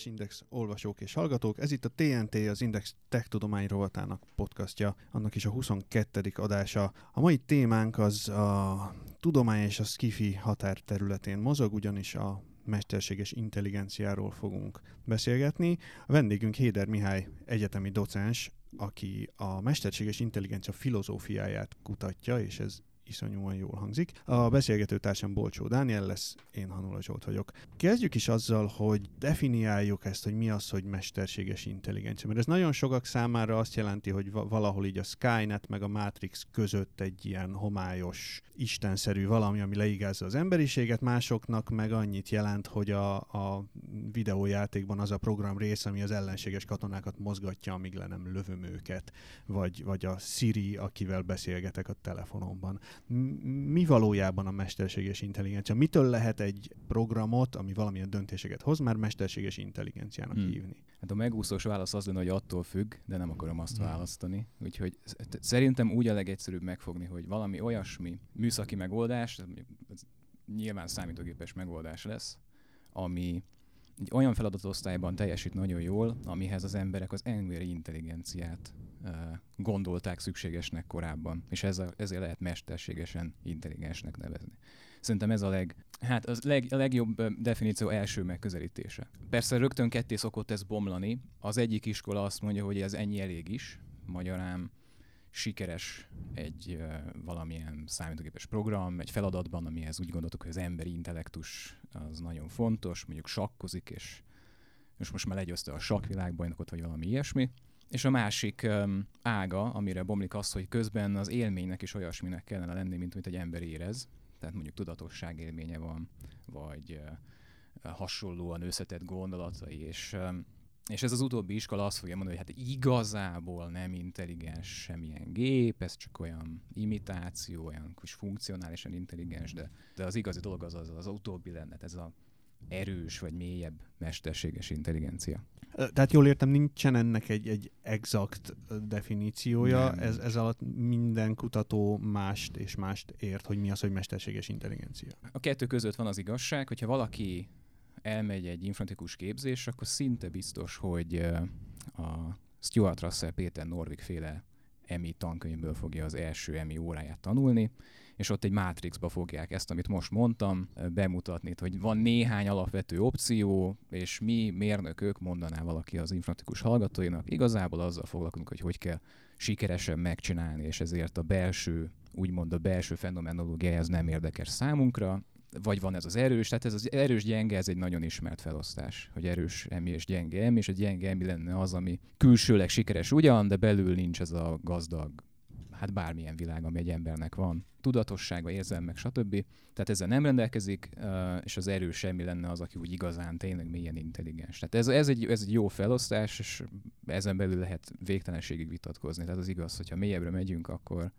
Kedves Index olvasók és hallgatók, ez itt a TNT, az Index Tech Tudomány rovatának podcastja, annak is a 22. adása. A mai témánk az a tudomány és a skifi határterületén mozog, ugyanis a mesterséges intelligenciáról fogunk beszélgetni. A vendégünk Héder Mihály egyetemi docens, aki a mesterséges intelligencia filozófiáját kutatja, és ez iszonyúan jól hangzik. A beszélgető társam Bolcsó Dániel lesz, én Hanula Zsolt vagyok. Kezdjük is azzal, hogy definiáljuk ezt, hogy mi az, hogy mesterséges intelligencia. Mert ez nagyon sokak számára azt jelenti, hogy valahol így a Skynet meg a Matrix között egy ilyen homályos, istenszerű valami, ami leigázza az emberiséget, másoknak meg annyit jelent, hogy a, a videójátékban az a program rész, ami az ellenséges katonákat mozgatja, amíg le nem lövöm őket, vagy, vagy a Siri, akivel beszélgetek a telefonomban mi valójában a mesterséges intelligencia? Mitől lehet egy programot, ami valamilyen döntéseket hoz, már mesterséges intelligenciának hmm. hívni? Hát a megúszós válasz az lenne, hogy attól függ, de nem akarom azt hmm. választani. Úgyhogy szerintem úgy a legegyszerűbb megfogni, hogy valami olyasmi műszaki megoldás, nyilván számítógépes megoldás lesz, ami egy olyan feladatosztályban teljesít nagyon jól, amihez az emberek az emberi intelligenciát gondolták szükségesnek korábban, és ez a, ezért lehet mesterségesen intelligensnek nevezni. Szerintem ez a leg, hát az leg, a legjobb definíció első megközelítése. Persze rögtön ketté szokott ez bomlani. Az egyik iskola azt mondja, hogy ez ennyi elég is, magyarán sikeres egy uh, valamilyen számítógépes program, egy feladatban, amihez úgy gondoltuk, hogy az emberi intellektus az nagyon fontos, mondjuk sakkozik, és, és most már legyőzte a sakkvilágbajnokot, vagy valami ilyesmi. És a másik um, ága, amire bomlik az, hogy közben az élménynek is olyasminek kellene lenni, mint amit egy ember érez. Tehát mondjuk tudatosság élménye van, vagy uh, hasonlóan összetett gondolatai, és um, és ez az utóbbi iskola azt fogja mondani, hogy hát igazából nem intelligens semmilyen gép, ez csak olyan imitáció, olyan kis funkcionálisan intelligens, de, de az igazi dolog az az, az utóbbi lenne, ez a erős vagy mélyebb mesterséges intelligencia. Tehát jól értem, nincsen ennek egy, egy exakt definíciója, ez, ez alatt minden kutató mást és mást ért, hogy mi az, hogy mesterséges intelligencia. A kettő között van az igazság, hogyha valaki elmegy egy informatikus képzés, akkor szinte biztos, hogy a Stuart Russell Péter Norvig féle EMI tankönyvből fogja az első EMI óráját tanulni, és ott egy mátrixba fogják ezt, amit most mondtam, bemutatni, hogy van néhány alapvető opció, és mi mérnökök, mondaná valaki az informatikus hallgatóinak, igazából azzal foglalkozunk, hogy hogy kell sikeresen megcsinálni, és ezért a belső, úgymond a belső fenomenológia ez nem érdekes számunkra, vagy van ez az erős, tehát ez az erős gyenge, ez egy nagyon ismert felosztás, hogy erős emi és gyenge emi, és a gyenge emi lenne az, ami külsőleg sikeres ugyan, de belül nincs ez a gazdag, hát bármilyen világ, ami egy embernek van. Tudatossága, érzelmek, stb. Tehát ezzel nem rendelkezik, és az erős emi lenne az, aki úgy igazán tényleg mélyen intelligens. Tehát ez, ez, egy, ez egy jó felosztás, és ezen belül lehet végtelenségig vitatkozni. Tehát az igaz, hogyha mélyebbre megyünk, akkor,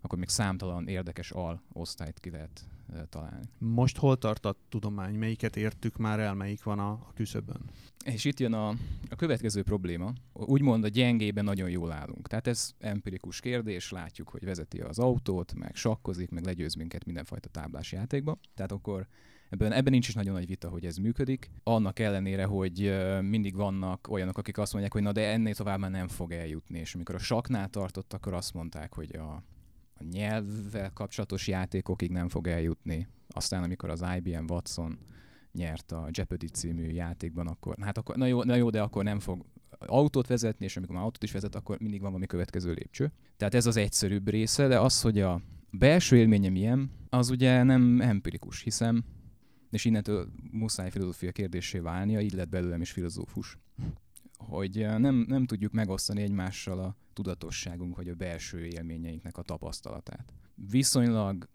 akkor még számtalan érdekes al osztályt ki lehet találni. Most hol tart a tudomány? Melyiket értük már el, melyik van a, a küszöbön? És itt jön a, a következő probléma. Úgymond a gyengében nagyon jól állunk. Tehát ez empirikus kérdés, látjuk, hogy vezeti az autót, meg sakkozik, meg legyőz minket mindenfajta táblás játékba. Tehát akkor ebben, ebben nincs is nagyon nagy vita, hogy ez működik. Annak ellenére, hogy mindig vannak olyanok, akik azt mondják, hogy na de ennél tovább már nem fog eljutni. És amikor a saknál tartott, akkor azt mondták, hogy a a nyelvvel kapcsolatos játékokig nem fog eljutni. Aztán, amikor az IBM Watson nyert a Jeopardy című játékban, akkor, hát akkor, na jó, na jó, de akkor nem fog autót vezetni, és amikor már autót is vezet, akkor mindig van valami következő lépcső. Tehát ez az egyszerűbb része, de az, hogy a belső élménye milyen, az ugye nem empirikus, hiszem, és innentől muszáj filozófia kérdésé válnia, így lett belőlem is filozófus hogy eh, nem, nem tudjuk megosztani egymással a tudatosságunk vagy a belső élményeinknek a tapasztalatát. Viszonylag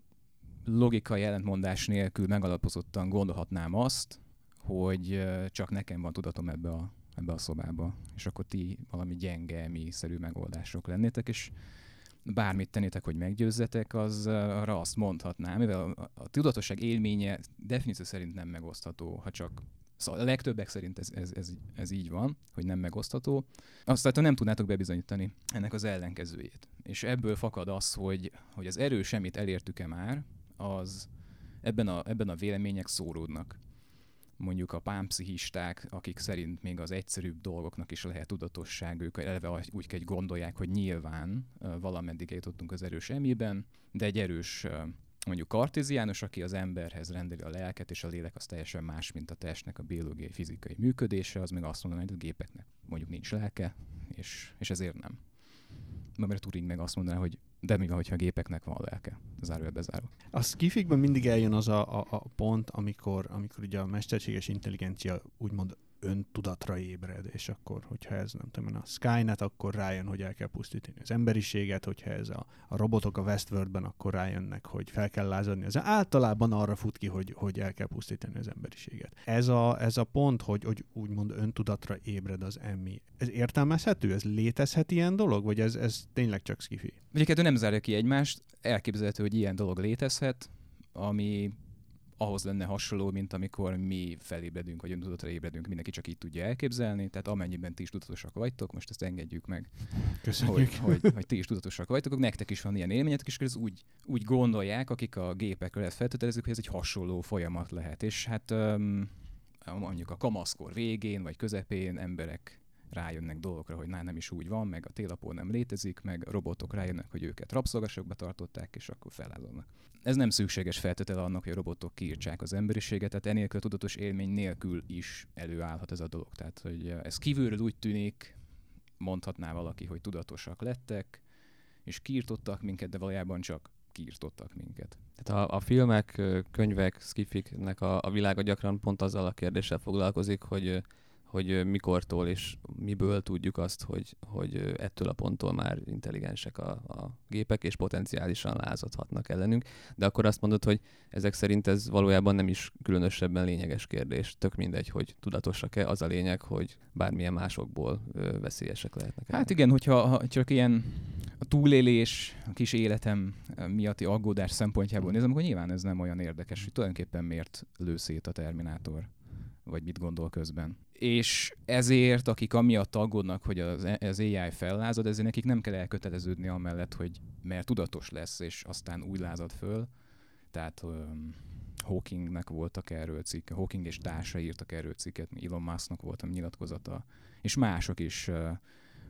logikai ellentmondás nélkül megalapozottan gondolhatnám azt, hogy eh, csak nekem van tudatom ebbe a, ebbe a szobába, és akkor ti valami gyenge, mi-szerű megoldások lennétek, és bármit tennétek, hogy meggyőzzetek, az eh, arra azt mondhatnám, mivel a, a tudatosság élménye definíció szerint nem megosztható, ha csak Szóval a legtöbbek szerint ez, ez, ez, ez így van, hogy nem megosztható. Azt tehát nem tudnátok bebizonyítani ennek az ellenkezőjét. És ebből fakad az, hogy, hogy az erő semmit elértük-e már, az ebben a, ebben a vélemények szóródnak. mondjuk a pámpszihisták, akik szerint még az egyszerűbb dolgoknak is lehet tudatosság, ők eleve úgy gondolják, hogy nyilván valameddig jutottunk az erős emében, de egy erős mondjuk kartéziánus, aki az emberhez rendeli a lelket, és a lélek az teljesen más, mint a testnek a biológiai, fizikai működése, az meg azt mondaná, hogy a gépeknek mondjuk nincs lelke, és, és ezért nem. Mert Turing meg azt mondaná, hogy de mi van, hogyha a gépeknek van lelke? Zárója bezáró. A skifikben mindig eljön az a, a, a pont, amikor, amikor ugye a mesterséges intelligencia úgymond öntudatra ébred, és akkor, hogyha ez nem tudom, a Skynet, akkor rájön, hogy el kell pusztítani az emberiséget, hogyha ez a, a robotok a Westworldben, akkor rájönnek, hogy fel kell lázadni. Az általában arra fut ki, hogy, hogy el kell pusztítani az emberiséget. Ez a, ez a pont, hogy, hogy úgymond öntudatra ébred az emmi, ez értelmezhető? Ez létezhet ilyen dolog? Vagy ez, ez tényleg csak skifi? Ugye nem zárja ki egymást, elképzelhető, hogy ilyen dolog létezhet, ami ahhoz lenne hasonló, mint amikor mi felébredünk, vagy öntudatra ébredünk, mindenki csak így tudja elképzelni, tehát amennyiben ti is tudatosak vagytok, most ezt engedjük meg, Köszönjük. Hogy, hogy, hogy ti is tudatosak vagytok, nektek is van ilyen élményetek, és ez úgy, úgy gondolják, akik a gépekről ezt feltételezik, hogy ez egy hasonló folyamat lehet. És hát um, mondjuk a kamaszkor végén, vagy közepén emberek rájönnek dolgokra, hogy nálam nem is úgy van, meg a télapó nem létezik, meg a robotok rájönnek, hogy őket rabszolgasokba tartották, és akkor felázolnak. Ez nem szükséges feltétele annak, hogy a robotok kiírtsák az emberiséget, tehát enélkül a tudatos élmény nélkül is előállhat ez a dolog. Tehát, hogy ez kívülről úgy tűnik, mondhatná valaki, hogy tudatosak lettek, és kiirtottak minket, de valójában csak kiirtottak minket. Tehát a, a filmek, könyvek, skifiknek a, a világa gyakran pont azzal a kérdéssel foglalkozik, hogy hogy mikortól és miből tudjuk azt, hogy, hogy ettől a ponttól már intelligensek a, a gépek, és potenciálisan lázadhatnak ellenünk. De akkor azt mondod, hogy ezek szerint ez valójában nem is különösebben lényeges kérdés. Tök mindegy, hogy tudatosak-e, az a lényeg, hogy bármilyen másokból ö, veszélyesek lehetnek. Hát igen, hogyha ha csak ilyen a túlélés, a kis életem miatti aggódás szempontjából nézem, akkor nyilván ez nem olyan érdekes, hogy tulajdonképpen miért lő szét a Terminátor, vagy mit gondol közben és ezért, akik amiatt aggódnak, hogy az, az AI fellázad, ezért nekik nem kell elköteleződni amellett, hogy mert tudatos lesz, és aztán úgy lázad föl. Tehát um, Hawkingnek voltak erről cikk, Hawking és társa írtak erről cikket, Elon Musknak volt a nyilatkozata, és mások is. Uh,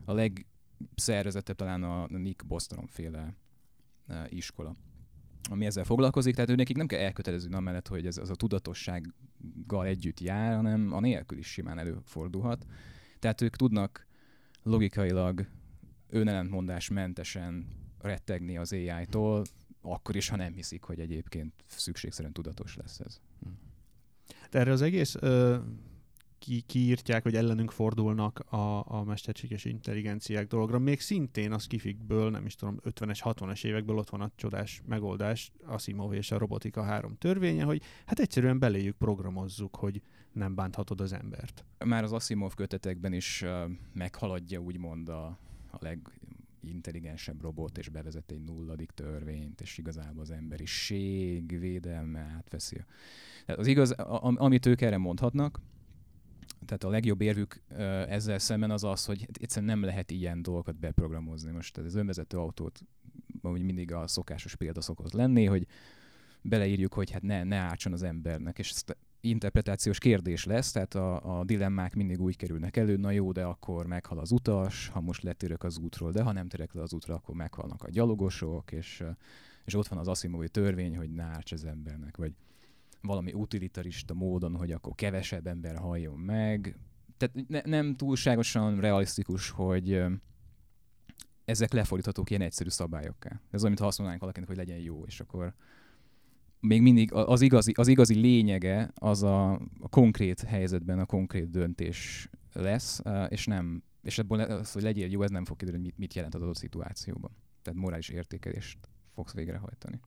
a legszervezettebb talán a Nick Bostrom féle uh, iskola ami ezzel foglalkozik, tehát ő nekik nem kell elkötelezni amellett, hogy ez az a tudatossággal együtt jár, hanem a nélkül is simán előfordulhat. Tehát ők tudnak logikailag önellentmondás mentesen rettegni az AI-tól, akkor is, ha nem hiszik, hogy egyébként szükségszerűen tudatos lesz ez. De erre az egész ki, kiírtják, hogy ellenünk fordulnak a, a mesterséges intelligenciák dologra. Még szintén a skifikből, nem is tudom, 50-es, 60-es évekből ott van a csodás megoldás, Asimov és a robotika három törvénye, hogy hát egyszerűen beléjük programozzuk, hogy nem bánthatod az embert. Már az Asimov kötetekben is uh, meghaladja úgymond a, a legintelligensebb robot, és bevezet egy nulladik törvényt, és igazából az emberiség védelme átveszi. Tehát az igaz, amit ők erre mondhatnak, tehát a legjobb érvük ezzel szemben az az, hogy egyszerűen nem lehet ilyen dolgokat beprogramozni. Most az önvezető autót, ahogy mindig a szokásos példa szokott lenni, hogy beleírjuk, hogy hát ne, ne átson az embernek, és ezt interpretációs kérdés lesz, tehát a, a dilemmák mindig úgy kerülnek elő, na jó, de akkor meghal az utas, ha most letérek az útról, de ha nem terek le az útra, akkor meghalnak a gyalogosok, és, és ott van az Asimovi törvény, hogy ne árts az embernek, vagy valami utilitarista módon, hogy akkor kevesebb ember halljon meg. Tehát ne, nem túlságosan realisztikus, hogy ezek lefordíthatók ilyen egyszerű szabályokká. Ez olyan, mintha azt mondanánk valakinek, hogy legyen jó, és akkor még mindig az igazi, az igazi lényege az a, a konkrét helyzetben a konkrét döntés lesz, és nem, és ebből az, hogy legyél jó, ez nem fog kiderülni, mit, mit jelent az adott szituációban. Tehát morális értékelést fogsz végrehajtani.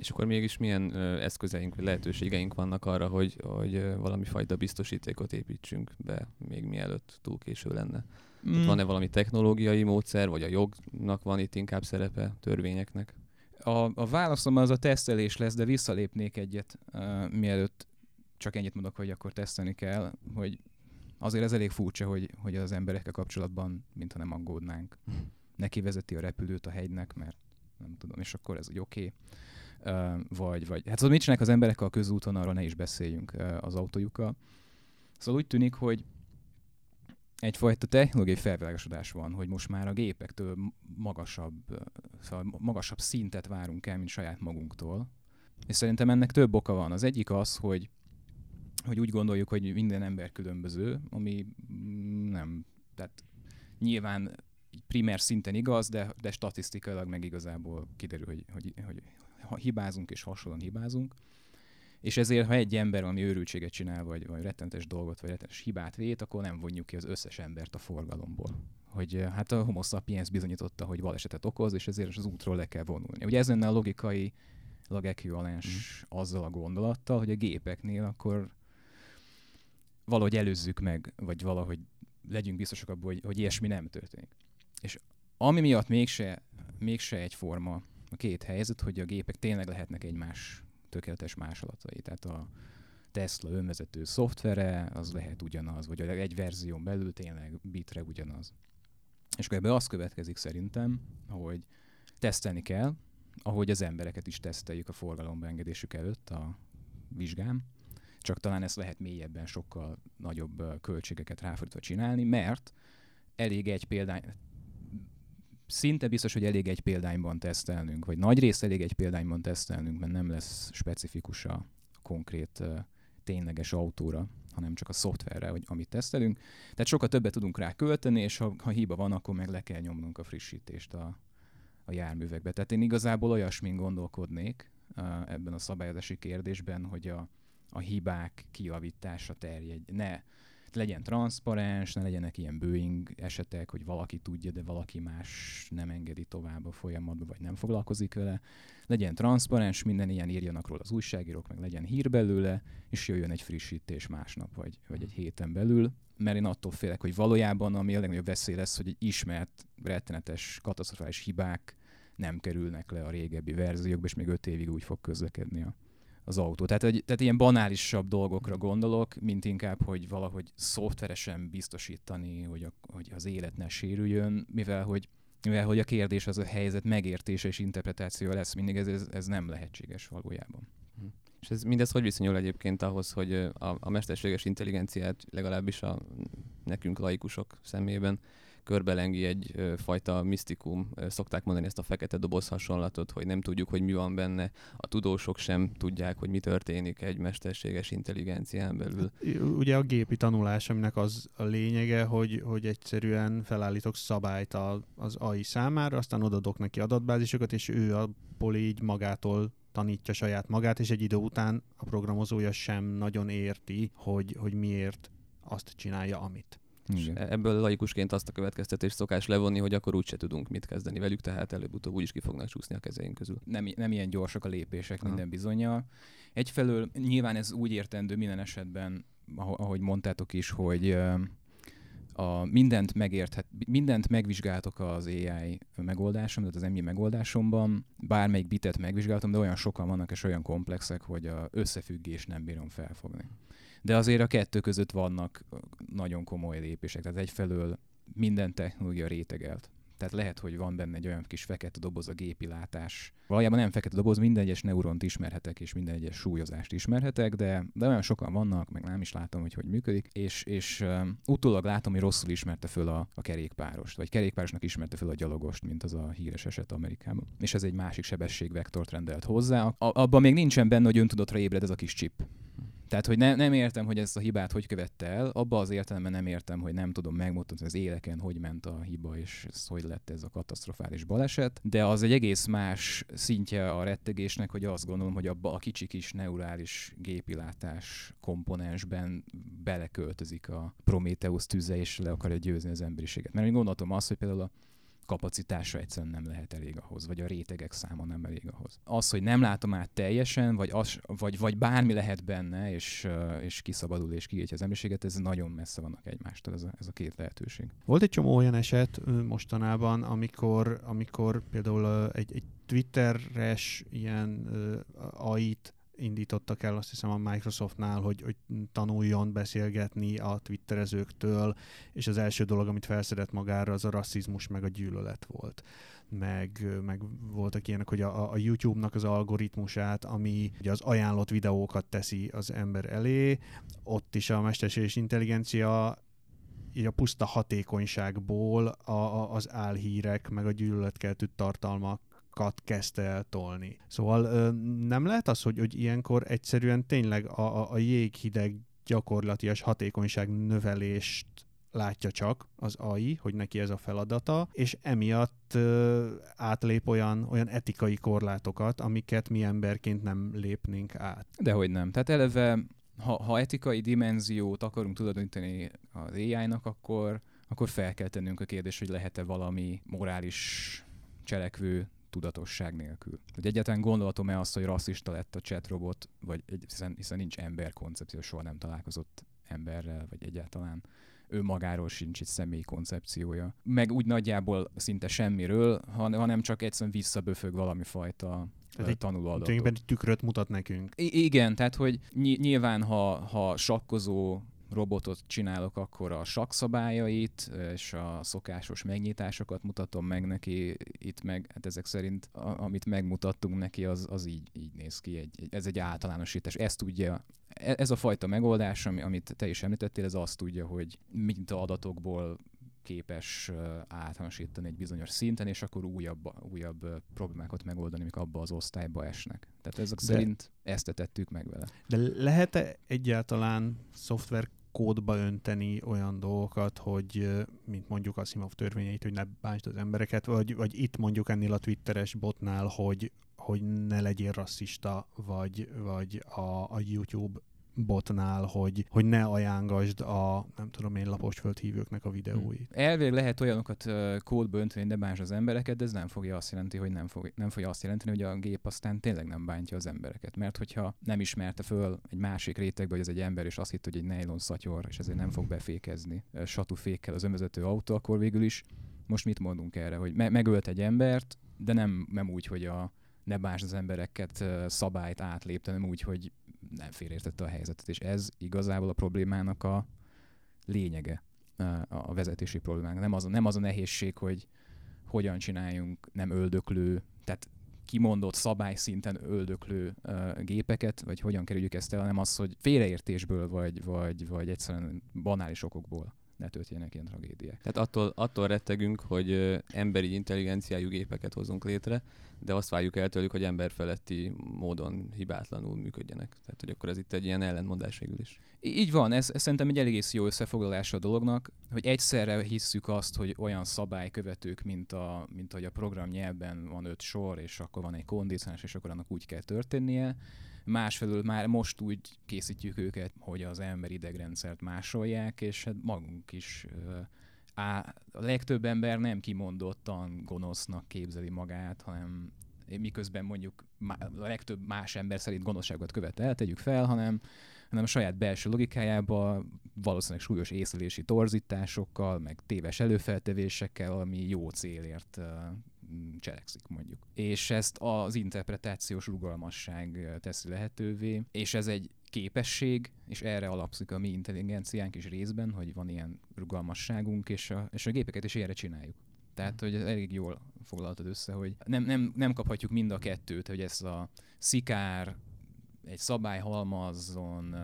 És akkor mégis milyen ö, eszközeink, vagy lehetőségeink vannak arra, hogy, hogy ö, valami fajta biztosítékot építsünk be, még mielőtt túl késő lenne? Mm. Tehát van-e valami technológiai módszer, vagy a jognak van itt inkább szerepe, törvényeknek? A, a válaszom az a tesztelés lesz, de visszalépnék egyet, uh, mielőtt csak ennyit mondok, hogy akkor tesztelni kell, hogy azért ez elég furcsa, hogy, hogy az emberekkel kapcsolatban, mintha nem aggódnánk. Neki vezeti a repülőt a hegynek, mert nem tudom, és akkor ez, hogy oké. Okay vagy, vagy hát szóval mit csinálnak az emberek a közúton, arról ne is beszéljünk az autójukkal. Szóval úgy tűnik, hogy egyfajta technológiai felvilágosodás van, hogy most már a gépektől magasabb, szóval magasabb szintet várunk el, mint saját magunktól. És szerintem ennek több oka van. Az egyik az, hogy, hogy úgy gondoljuk, hogy minden ember különböző, ami nem, tehát nyilván primer szinten igaz, de, de statisztikailag meg igazából kiderül, hogy, hogy, hogy hibázunk és hasonlóan hibázunk. És ezért, ha egy ember valami őrültséget csinál, vagy, vagy rettentes dolgot, vagy rettentes hibát vét, akkor nem vonjuk ki az összes embert a forgalomból. Hogy eh, hát a homo sapiens bizonyította, hogy balesetet okoz, és ezért az útról le kell vonulni. Ugye ez lenne a logikai ekvivalens mm. azzal a gondolattal, hogy a gépeknél akkor valahogy előzzük meg, vagy valahogy legyünk biztosak abban, hogy, hogy ilyesmi nem történik. És ami miatt mégse, mégse egyforma a két helyzet, hogy a gépek tényleg lehetnek egymás tökéletes másolatai. Tehát a Tesla önvezető szoftvere, az lehet ugyanaz, vagy egy verzión belül tényleg bitre ugyanaz. És akkor ebből az következik szerintem, hogy tesztelni kell, ahogy az embereket is teszteljük a forgalomba engedésük előtt a vizsgám, csak talán ezt lehet mélyebben sokkal nagyobb költségeket ráfordítva csinálni, mert elég egy példány, szinte biztos, hogy elég egy példányban tesztelnünk, vagy nagy rész elég egy példányban tesztelnünk, mert nem lesz specifikus a konkrét tényleges autóra, hanem csak a szoftverre, hogy amit tesztelünk. Tehát sokkal többet tudunk rá költeni, és ha, ha hiba van, akkor meg le kell nyomnunk a frissítést a, a járművekbe. Tehát én igazából olyasmin gondolkodnék ebben a szabályozási kérdésben, hogy a, a hibák kiavítása terjedj. Ne legyen transzparens, ne legyenek ilyen Boeing esetek, hogy valaki tudja, de valaki más nem engedi tovább a folyamatba, vagy nem foglalkozik vele. Legyen transzparens, minden ilyen írjanak róla az újságírók, meg legyen hír belőle, és jöjjön egy frissítés másnap, vagy, vagy egy héten belül. Mert én attól félek, hogy valójában ami a legnagyobb veszély lesz, hogy egy ismert, rettenetes, katasztrofális hibák nem kerülnek le a régebbi verziókba, és még öt évig úgy fog közlekedni a az autó. Tehát, hogy, tehát ilyen banálisabb dolgokra gondolok, mint inkább, hogy valahogy szoftveresen biztosítani, hogy, a, hogy az élet ne sérüljön, mivel hogy mivel hogy a kérdés az a helyzet megértése és interpretáció lesz mindig, ez, ez, ez nem lehetséges valójában. Hm. És ez mindez hogy viszonyul egyébként ahhoz, hogy a, a mesterséges intelligenciát legalábbis a nekünk laikusok szemében körbelengi egy fajta misztikum. Szokták mondani ezt a fekete doboz hasonlatot, hogy nem tudjuk, hogy mi van benne. A tudósok sem tudják, hogy mi történik egy mesterséges intelligencián belül. Ugye a gépi tanulás, aminek az a lényege, hogy, hogy egyszerűen felállítok szabályt a, az AI számára, aztán odadok neki adatbázisokat, és ő abból így magától tanítja saját magát, és egy idő után a programozója sem nagyon érti, hogy, hogy miért azt csinálja, amit. Igen. Ebből laikusként azt a következtetést szokás levonni, hogy akkor úgyse tudunk mit kezdeni velük, tehát előbb-utóbb úgyis ki fognak csúszni a kezeink közül. Nem, nem ilyen gyorsak a lépések ha. minden bizonyal. Egyfelől nyilván ez úgy értendő minden esetben, ahogy mondtátok is, hogy a mindent megérthet, mindent megvizsgáltok az AI megoldásom, tehát az MI megoldásomban, bármelyik bitet megvizsgáltam, de olyan sokan vannak és olyan komplexek, hogy a összefüggés nem bírom felfogni. De azért a kettő között vannak nagyon komoly lépések. Tehát egyfelől minden technológia rétegelt. Tehát lehet, hogy van benne egy olyan kis fekete doboz a gépi látás. Valójában nem fekete doboz, minden egyes neuront ismerhetek, és minden egyes súlyozást ismerhetek, de, de olyan sokan vannak, meg nem is látom, hogy hogy működik, és, és um, utólag látom, hogy rosszul ismerte föl a, a kerékpárost, vagy kerékpárosnak ismerte föl a gyalogost, mint az a híres eset Amerikában. És ez egy másik sebességvektort rendelt hozzá. A, abban még nincsen benne, hogy öntudatra ébred ez a kis chip. Tehát, hogy ne, nem értem, hogy ezt a hibát hogy követte el, abba az értelemben nem értem, hogy nem tudom megmutatni az éleken, hogy ment a hiba, és ez hogy lett ez a katasztrofális baleset, de az egy egész más szintje a rettegésnek, hogy azt gondolom, hogy abba a kicsi kis neurális gépilátás komponensben beleköltözik a Prometheus tüze, és le akarja győzni az emberiséget. Mert én gondoltam azt, hogy például a kapacitása egyszerűen nem lehet elég ahhoz, vagy a rétegek száma nem elég ahhoz. Az, hogy nem látom át teljesen, vagy, az, vagy, vagy bármi lehet benne, és, és kiszabadul és kiírtja az emberiséget, ez nagyon messze vannak egymástól, ez a, ez a két lehetőség. Volt egy csomó olyan eset mostanában, amikor, amikor például egy, egy Twitteres ilyen uh, AI-t indítottak el azt hiszem a Microsoftnál, hogy, hogy tanuljon beszélgetni a twitterezőktől, és az első dolog, amit felszedett magára, az a rasszizmus meg a gyűlölet volt. Meg, meg voltak ilyenek, hogy a, a YouTube-nak az algoritmusát, ami ugye az ajánlott videókat teszi az ember elé, ott is a mesterséges intelligencia így a puszta hatékonyságból a, a, az álhírek, meg a gyűlöletkeltő tartalmak kezdte el tolni. Szóval nem lehet az, hogy, hogy ilyenkor egyszerűen tényleg a, a, a jéghideg gyakorlatias hatékonyság növelést látja csak az AI, hogy neki ez a feladata, és emiatt ö, átlép olyan, olyan etikai korlátokat, amiket mi emberként nem lépnénk át. Dehogy nem. Tehát eleve, ha, ha etikai dimenziót akarunk tulajdonítani az AI-nak, akkor, akkor fel kell tennünk a kérdést, hogy lehet-e valami morális cselekvő tudatosság nélkül. Hogy egyáltalán gondolatom-e azt, hogy rasszista lett a chatrobot, vagy hiszen, hiszen nincs ember koncepció, soha nem találkozott emberrel, vagy egyáltalán ő magáról sincs egy személyi koncepciója. Meg úgy nagyjából szinte semmiről, hanem csak egyszerűen visszaböfög valami fajta egy tanuló egy tükröt mutat nekünk. I- igen, tehát hogy ny- nyilván, ha, ha sakkozó robotot csinálok, akkor a sakszabályait és a szokásos megnyitásokat mutatom meg neki, itt meg, hát ezek szerint, a, amit megmutattunk neki, az, az így, így néz ki, egy, ez egy általánosítás. Ezt tudja, e, ez a fajta megoldás, ami, amit te is említettél, ez azt tudja, hogy minta adatokból képes általánosítani egy bizonyos szinten, és akkor újabb, újabb problémákat megoldani, amik abba az osztályba esnek. Tehát ezek de, szerint ezt tettük meg vele. De lehet-e egyáltalán szoftver kódba önteni olyan dolgokat, hogy mint mondjuk a Simov törvényeit, hogy ne bántsd az embereket, vagy, vagy itt mondjuk ennél a twitteres botnál, hogy, hogy ne legyél rasszista, vagy, vagy a, a YouTube botnál, hogy, hogy ne ajángasd a, nem tudom én, laposföld hívőknek a videóit. Hmm. Elvég lehet olyanokat uh, kódba önteni, de más az embereket, de ez nem fogja azt jelenti, hogy nem, fog, nem fogja azt jelenteni, hogy a gép aztán tényleg nem bántja az embereket. Mert hogyha nem ismerte föl egy másik rétegbe, hogy ez egy ember, és azt hitt, hogy egy nylon szatyor, és ezért nem fog befékezni uh, satúfékkel az önvezető autó, akkor végül is most mit mondunk erre, hogy me- megölt egy embert, de nem, nem úgy, hogy a ne báns az embereket szabályt átlépte, nem úgy, hogy nem félreértette a helyzetet, és ez igazából a problémának a lényege, a vezetési problémának. Nem az, nem az a nehézség, hogy hogyan csináljunk nem öldöklő, tehát kimondott szabályszinten öldöklő uh, gépeket, vagy hogyan kerüljük ezt el, hanem az, hogy félreértésből, vagy, vagy, vagy egyszerűen banális okokból ne történjenek ilyen tragédiák. Tehát attól, attól rettegünk, hogy emberi intelligenciájú gépeket hozunk létre, de azt várjuk el tőlük, hogy emberfeletti módon hibátlanul működjenek. Tehát, hogy akkor ez itt egy ilyen ellentmondás végül is. Így van, ez, ez szerintem egy elég jó összefoglalása a dolognak, hogy egyszerre hisszük azt, hogy olyan szabálykövetők, mint, a, mint hogy a program nyelvben van öt sor, és akkor van egy kondicionális, és akkor annak úgy kell történnie. Másfelől már most úgy készítjük őket, hogy az ember idegrendszert másolják, és hát magunk is á, a legtöbb ember nem kimondottan gonosznak képzeli magát, hanem miközben mondjuk a legtöbb más ember szerint gonoszságot követel, tegyük fel, hanem, hanem a saját belső logikájába valószínűleg súlyos észlelési torzításokkal, meg téves előfeltevésekkel, ami jó célért cselekszik mondjuk. És ezt az interpretációs rugalmasság teszi lehetővé, és ez egy képesség, és erre alapszik a mi intelligenciánk is részben, hogy van ilyen rugalmasságunk, és a, és a gépeket is erre csináljuk. Tehát, hogy elég jól foglaltad össze, hogy nem, nem, nem kaphatjuk mind a kettőt, hogy ez a szikár, egy szabályhalmazon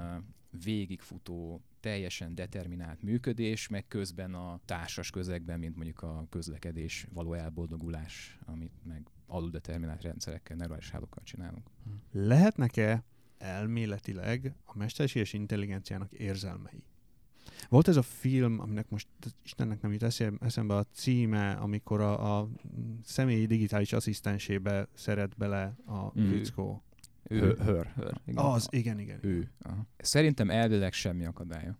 végigfutó, teljesen determinált működés, meg közben a társas közegben, mint mondjuk a közlekedés való elboldogulás, amit meg aluldeterminált rendszerekkel, neurális hálókkal csinálunk. Lehetnek-e elméletileg a mesterséges intelligenciának érzelmei. Volt ez a film, aminek most Istennek nem jut eszembe a címe, amikor a, a személyi digitális asszisztensébe szeret bele a mm. fickó. Ő, hör, hör. Igen. Az, igen, igen. Ő. Aha. Szerintem elvileg semmi akadálya.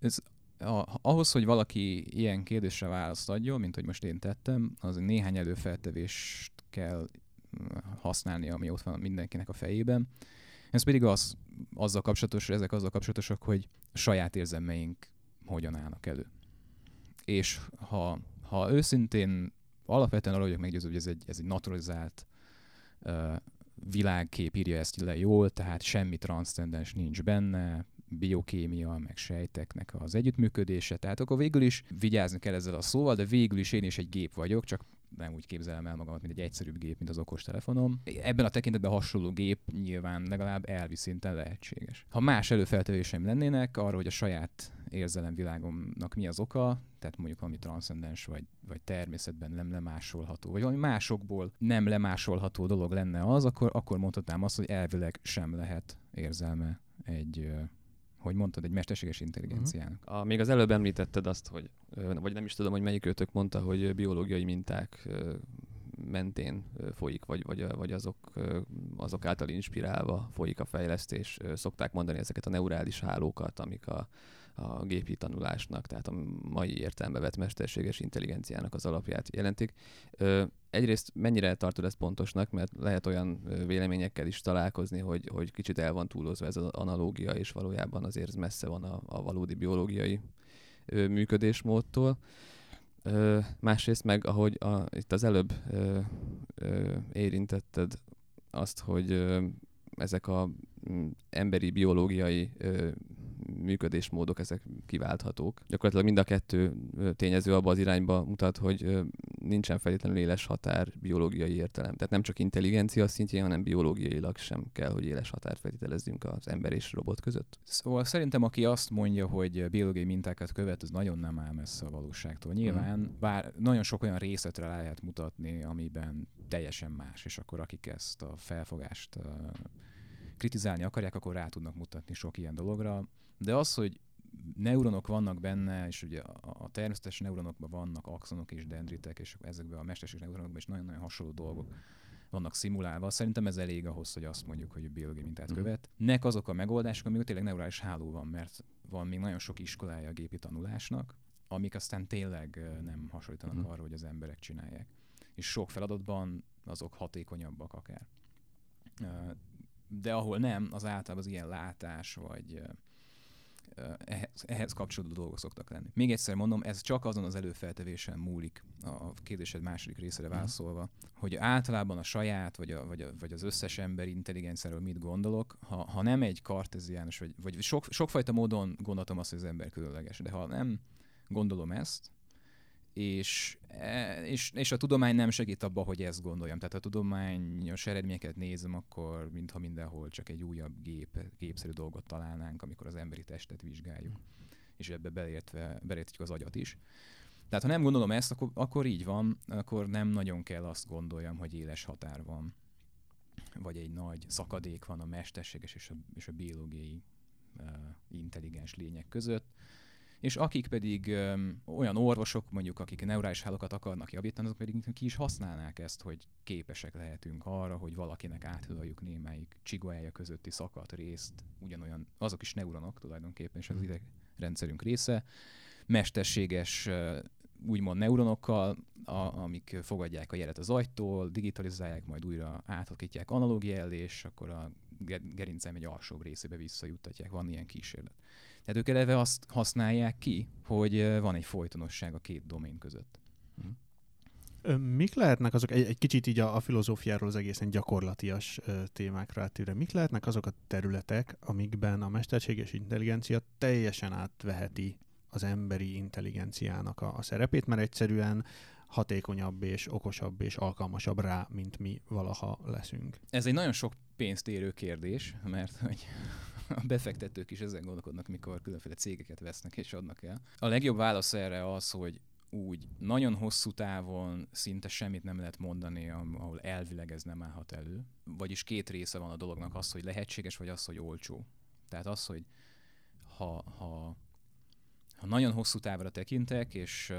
Ez, a, ahhoz, hogy valaki ilyen kérdésre választ adjon, mint hogy most én tettem, az néhány előfeltevést kell használni, ami ott van mindenkinek a fejében. Ez pedig az, azzal kapcsolatos, ezek azzal kapcsolatosak, hogy saját érzelmeink hogyan állnak elő. És ha, ha őszintén alapvetően arra vagyok meggyőző, hogy ez egy, ez egy naturalizált uh, világkép írja ezt le jól, tehát semmi transzcendens nincs benne, biokémia, meg sejteknek az együttműködése, tehát akkor végül is vigyázni kell ezzel a szóval, de végül is én is egy gép vagyok, csak nem úgy képzelem el magamat, mint egy egyszerűbb gép, mint az okos telefonom. Ebben a tekintetben hasonló gép nyilván legalább elvi szinten lehetséges. Ha más előfeltevéseim lennének arra, hogy a saját érzelemvilágomnak mi az oka, tehát mondjuk valami transzcendens vagy, vagy természetben nem lemásolható, vagy valami másokból nem lemásolható dolog lenne az, akkor, akkor mondhatnám azt, hogy elvileg sem lehet érzelme egy hogy mondtad, egy mesterséges intelligenciának. Uh-huh. A, még az előbb említetted azt, hogy, vagy nem is tudom, hogy melyik őtök mondta, hogy biológiai minták mentén folyik, vagy, vagy, vagy azok, azok által inspirálva folyik a fejlesztés. Szokták mondani ezeket a neurális hálókat, amik a, a gépi tanulásnak, tehát a mai értelembe vett mesterséges intelligenciának az alapját jelentik. Egyrészt mennyire tartod ezt pontosnak, mert lehet olyan véleményekkel is találkozni, hogy, hogy kicsit el van túlozva ez az analógia, és valójában azért ez messze van a, a valódi biológiai működésmódtól. Másrészt meg, ahogy a, itt az előbb ö, ö, érintetted azt, hogy ezek a emberi biológiai működésmódok, ezek kiválthatók. Gyakorlatilag mind a kettő tényező abba az irányba mutat, hogy nincsen feltétlenül éles határ biológiai értelem. Tehát nem csak intelligencia szintjén, hanem biológiailag sem kell, hogy éles határt feltételezzünk az ember és robot között. Szóval szerintem, aki azt mondja, hogy biológiai mintákat követ, az nagyon nem áll messze a valóságtól. Nyilván, mm. bár nagyon sok olyan részletre lehet mutatni, amiben teljesen más, és akkor akik ezt a felfogást kritizálni akarják, akkor rá tudnak mutatni sok ilyen dologra. De az, hogy neuronok vannak benne, és ugye a, a természetes neuronokban vannak axonok és dendritek, és ezekben a mesterséges neuronokban is nagyon-nagyon hasonló dolgok vannak szimulálva. Szerintem ez elég ahhoz, hogy azt mondjuk, hogy a biológiai mintát mhm. követ. Nek azok a megoldások, amikor tényleg neurális háló van, mert van még nagyon sok iskolája a gépi tanulásnak, amik aztán tényleg nem hasonlítanak mm. arra, hogy az emberek csinálják. És sok feladatban azok hatékonyabbak akár. De ahol nem, az általában az ilyen látás, vagy ehhez, ehhez kapcsolódó dolgok szoktak lenni. Még egyszer mondom, ez csak azon az előfeltevésen múlik a kérdésed második részére mhm. válaszolva, hogy általában a saját, vagy, a, vagy, a, vagy az összes ember intelligenciáról mit gondolok, ha, ha nem egy karteziánus, vagy, vagy sok, sokfajta módon gondoltam azt, hogy az ember különleges, de ha nem gondolom ezt, és, e, és, és a tudomány nem segít abba, hogy ezt gondoljam. Tehát a tudományos eredményeket nézem, akkor mintha mindenhol csak egy újabb gép, gépszerű dolgot találnánk, amikor az emberi testet vizsgáljuk. És ebbe beleértve, beleértjük az agyat is. Tehát ha nem gondolom ezt, akkor, akkor így van, akkor nem nagyon kell azt gondoljam, hogy éles határ van, vagy egy nagy szakadék van a mesterséges és a, és a biológiai uh, intelligens lények között és akik pedig öm, olyan orvosok, mondjuk akik neurális hálókat akarnak javítani, azok pedig ki is használnák ezt, hogy képesek lehetünk arra, hogy valakinek áthidaljuk némelyik csigójája közötti szakadt részt, ugyanolyan, azok is neuronok tulajdonképpen, és az hmm. idegrendszerünk része, mesterséges úgymond neuronokkal, a, amik fogadják a jelet az agytól, digitalizálják, majd újra átalakítják analógia elé, és akkor a gerincem egy alsóbb részébe visszajuttatják. Van ilyen kísérlet. Tehát ők eleve azt használják ki, hogy van egy folytonosság a két domén között. Hm. Mik lehetnek azok, egy, egy kicsit így a, a filozófiáról az egészen gyakorlatias ö, témákra átérve, mik lehetnek azok a területek, amikben a mesterséges intelligencia teljesen átveheti az emberi intelligenciának a, a szerepét, mert egyszerűen hatékonyabb és okosabb és alkalmasabb rá, mint mi valaha leszünk. Ez egy nagyon sok pénzt érő kérdés, mert hogy a befektetők is ezen gondolkodnak, mikor különféle cégeket vesznek és adnak el. A legjobb válasz erre az, hogy úgy nagyon hosszú távon szinte semmit nem lehet mondani, ahol elvileg ez nem állhat elő. Vagyis két része van a dolognak, az, hogy lehetséges, vagy az, hogy olcsó. Tehát az, hogy ha, ha, ha nagyon hosszú távra tekintek, és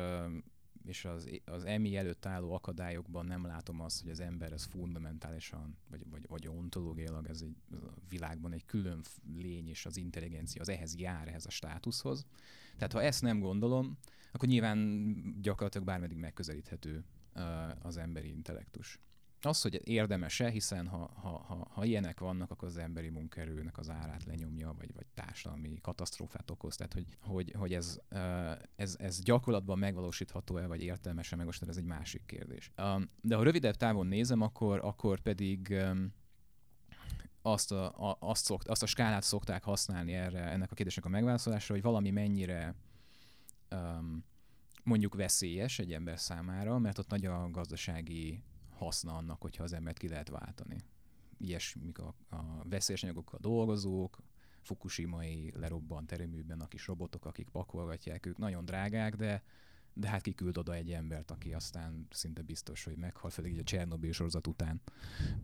és az, az emi előtt álló akadályokban nem látom azt, hogy az ember ez fundamentálisan, vagy, vagy, vagy ontológiailag ez egy a világban egy külön lény, és az intelligencia az ehhez jár, ehhez a státuszhoz. Tehát ha ezt nem gondolom, akkor nyilván gyakorlatilag bármeddig megközelíthető az emberi intellektus az, hogy érdemes-e, hiszen ha, ha, ha, ha ilyenek vannak, akkor az emberi munkerőnek az árát lenyomja, vagy, vagy társadalmi katasztrófát okoz. Tehát, hogy, hogy, hogy ez, ez, ez gyakorlatban megvalósítható-e, vagy értelmesen megvalósítható, ez egy másik kérdés. De ha rövidebb távon nézem, akkor, akkor pedig azt a, azt, szokt, azt a skálát szokták használni erre, ennek a kérdésnek a megválaszolásra, hogy valami mennyire mondjuk veszélyes egy ember számára, mert ott nagy a gazdasági haszna annak, hogyha az embert ki lehet váltani. Ilyesmik a, a veszélyes anyagokkal dolgozók, Fukushima-i lerobbant erőműben a kis robotok, akik pakolgatják, ők nagyon drágák, de de hát kiküld oda egy embert, aki aztán szinte biztos, hogy meghal, főleg így a Csernobyl sorozat után.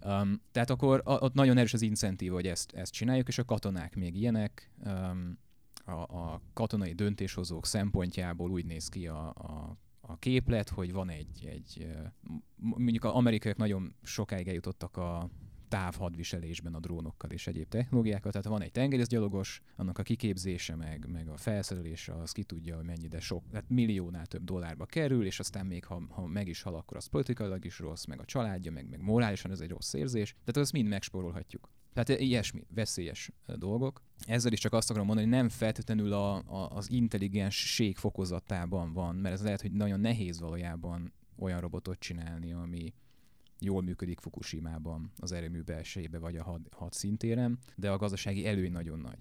Um, tehát akkor ott nagyon erős az incentív, hogy ezt, ezt csináljuk, és a katonák még ilyenek. Um, a, a katonai döntéshozók szempontjából úgy néz ki a, a, a képlet, hogy van egy, egy mondjuk az amerikaiak nagyon sokáig eljutottak a távhadviselésben a drónokkal és egyéb technológiákkal. Tehát van egy tengerészgyalogos, annak a kiképzése, meg, meg a felszerelése, az ki tudja, hogy mennyi, de sok, tehát milliónál több dollárba kerül, és aztán még ha, ha meg is hal, akkor az politikailag is rossz, meg a családja, meg, meg morálisan ez egy rossz érzés. Tehát azt mind megspórolhatjuk. Tehát ilyesmi, veszélyes dolgok. Ezzel is csak azt akarom mondani, hogy nem feltétlenül a, a, az intelligensség fokozatában van, mert ez lehet, hogy nagyon nehéz valójában olyan robotot csinálni, ami, jól működik Fukushima-ban, az erőmű belsejébe vagy a had, had szintéren, de a gazdasági előny nagyon nagy.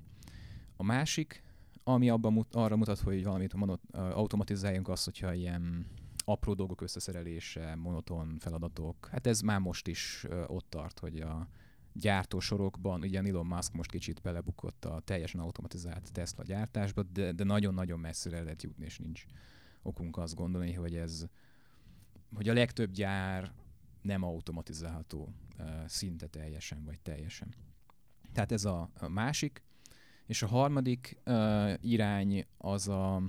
A másik, ami abban mut, arra mutat, hogy valamit monot, automatizáljunk azt, hogyha ilyen apró dolgok összeszerelése, monoton feladatok, hát ez már most is ott tart, hogy a gyártósorokban, ugye Elon Musk most kicsit belebukott a teljesen automatizált Tesla gyártásba, de, de nagyon-nagyon messzire lehet jutni, és nincs okunk azt gondolni, hogy ez, hogy a legtöbb gyár nem automatizálható szinte teljesen, vagy teljesen. Tehát ez a, másik. És a harmadik irány az a,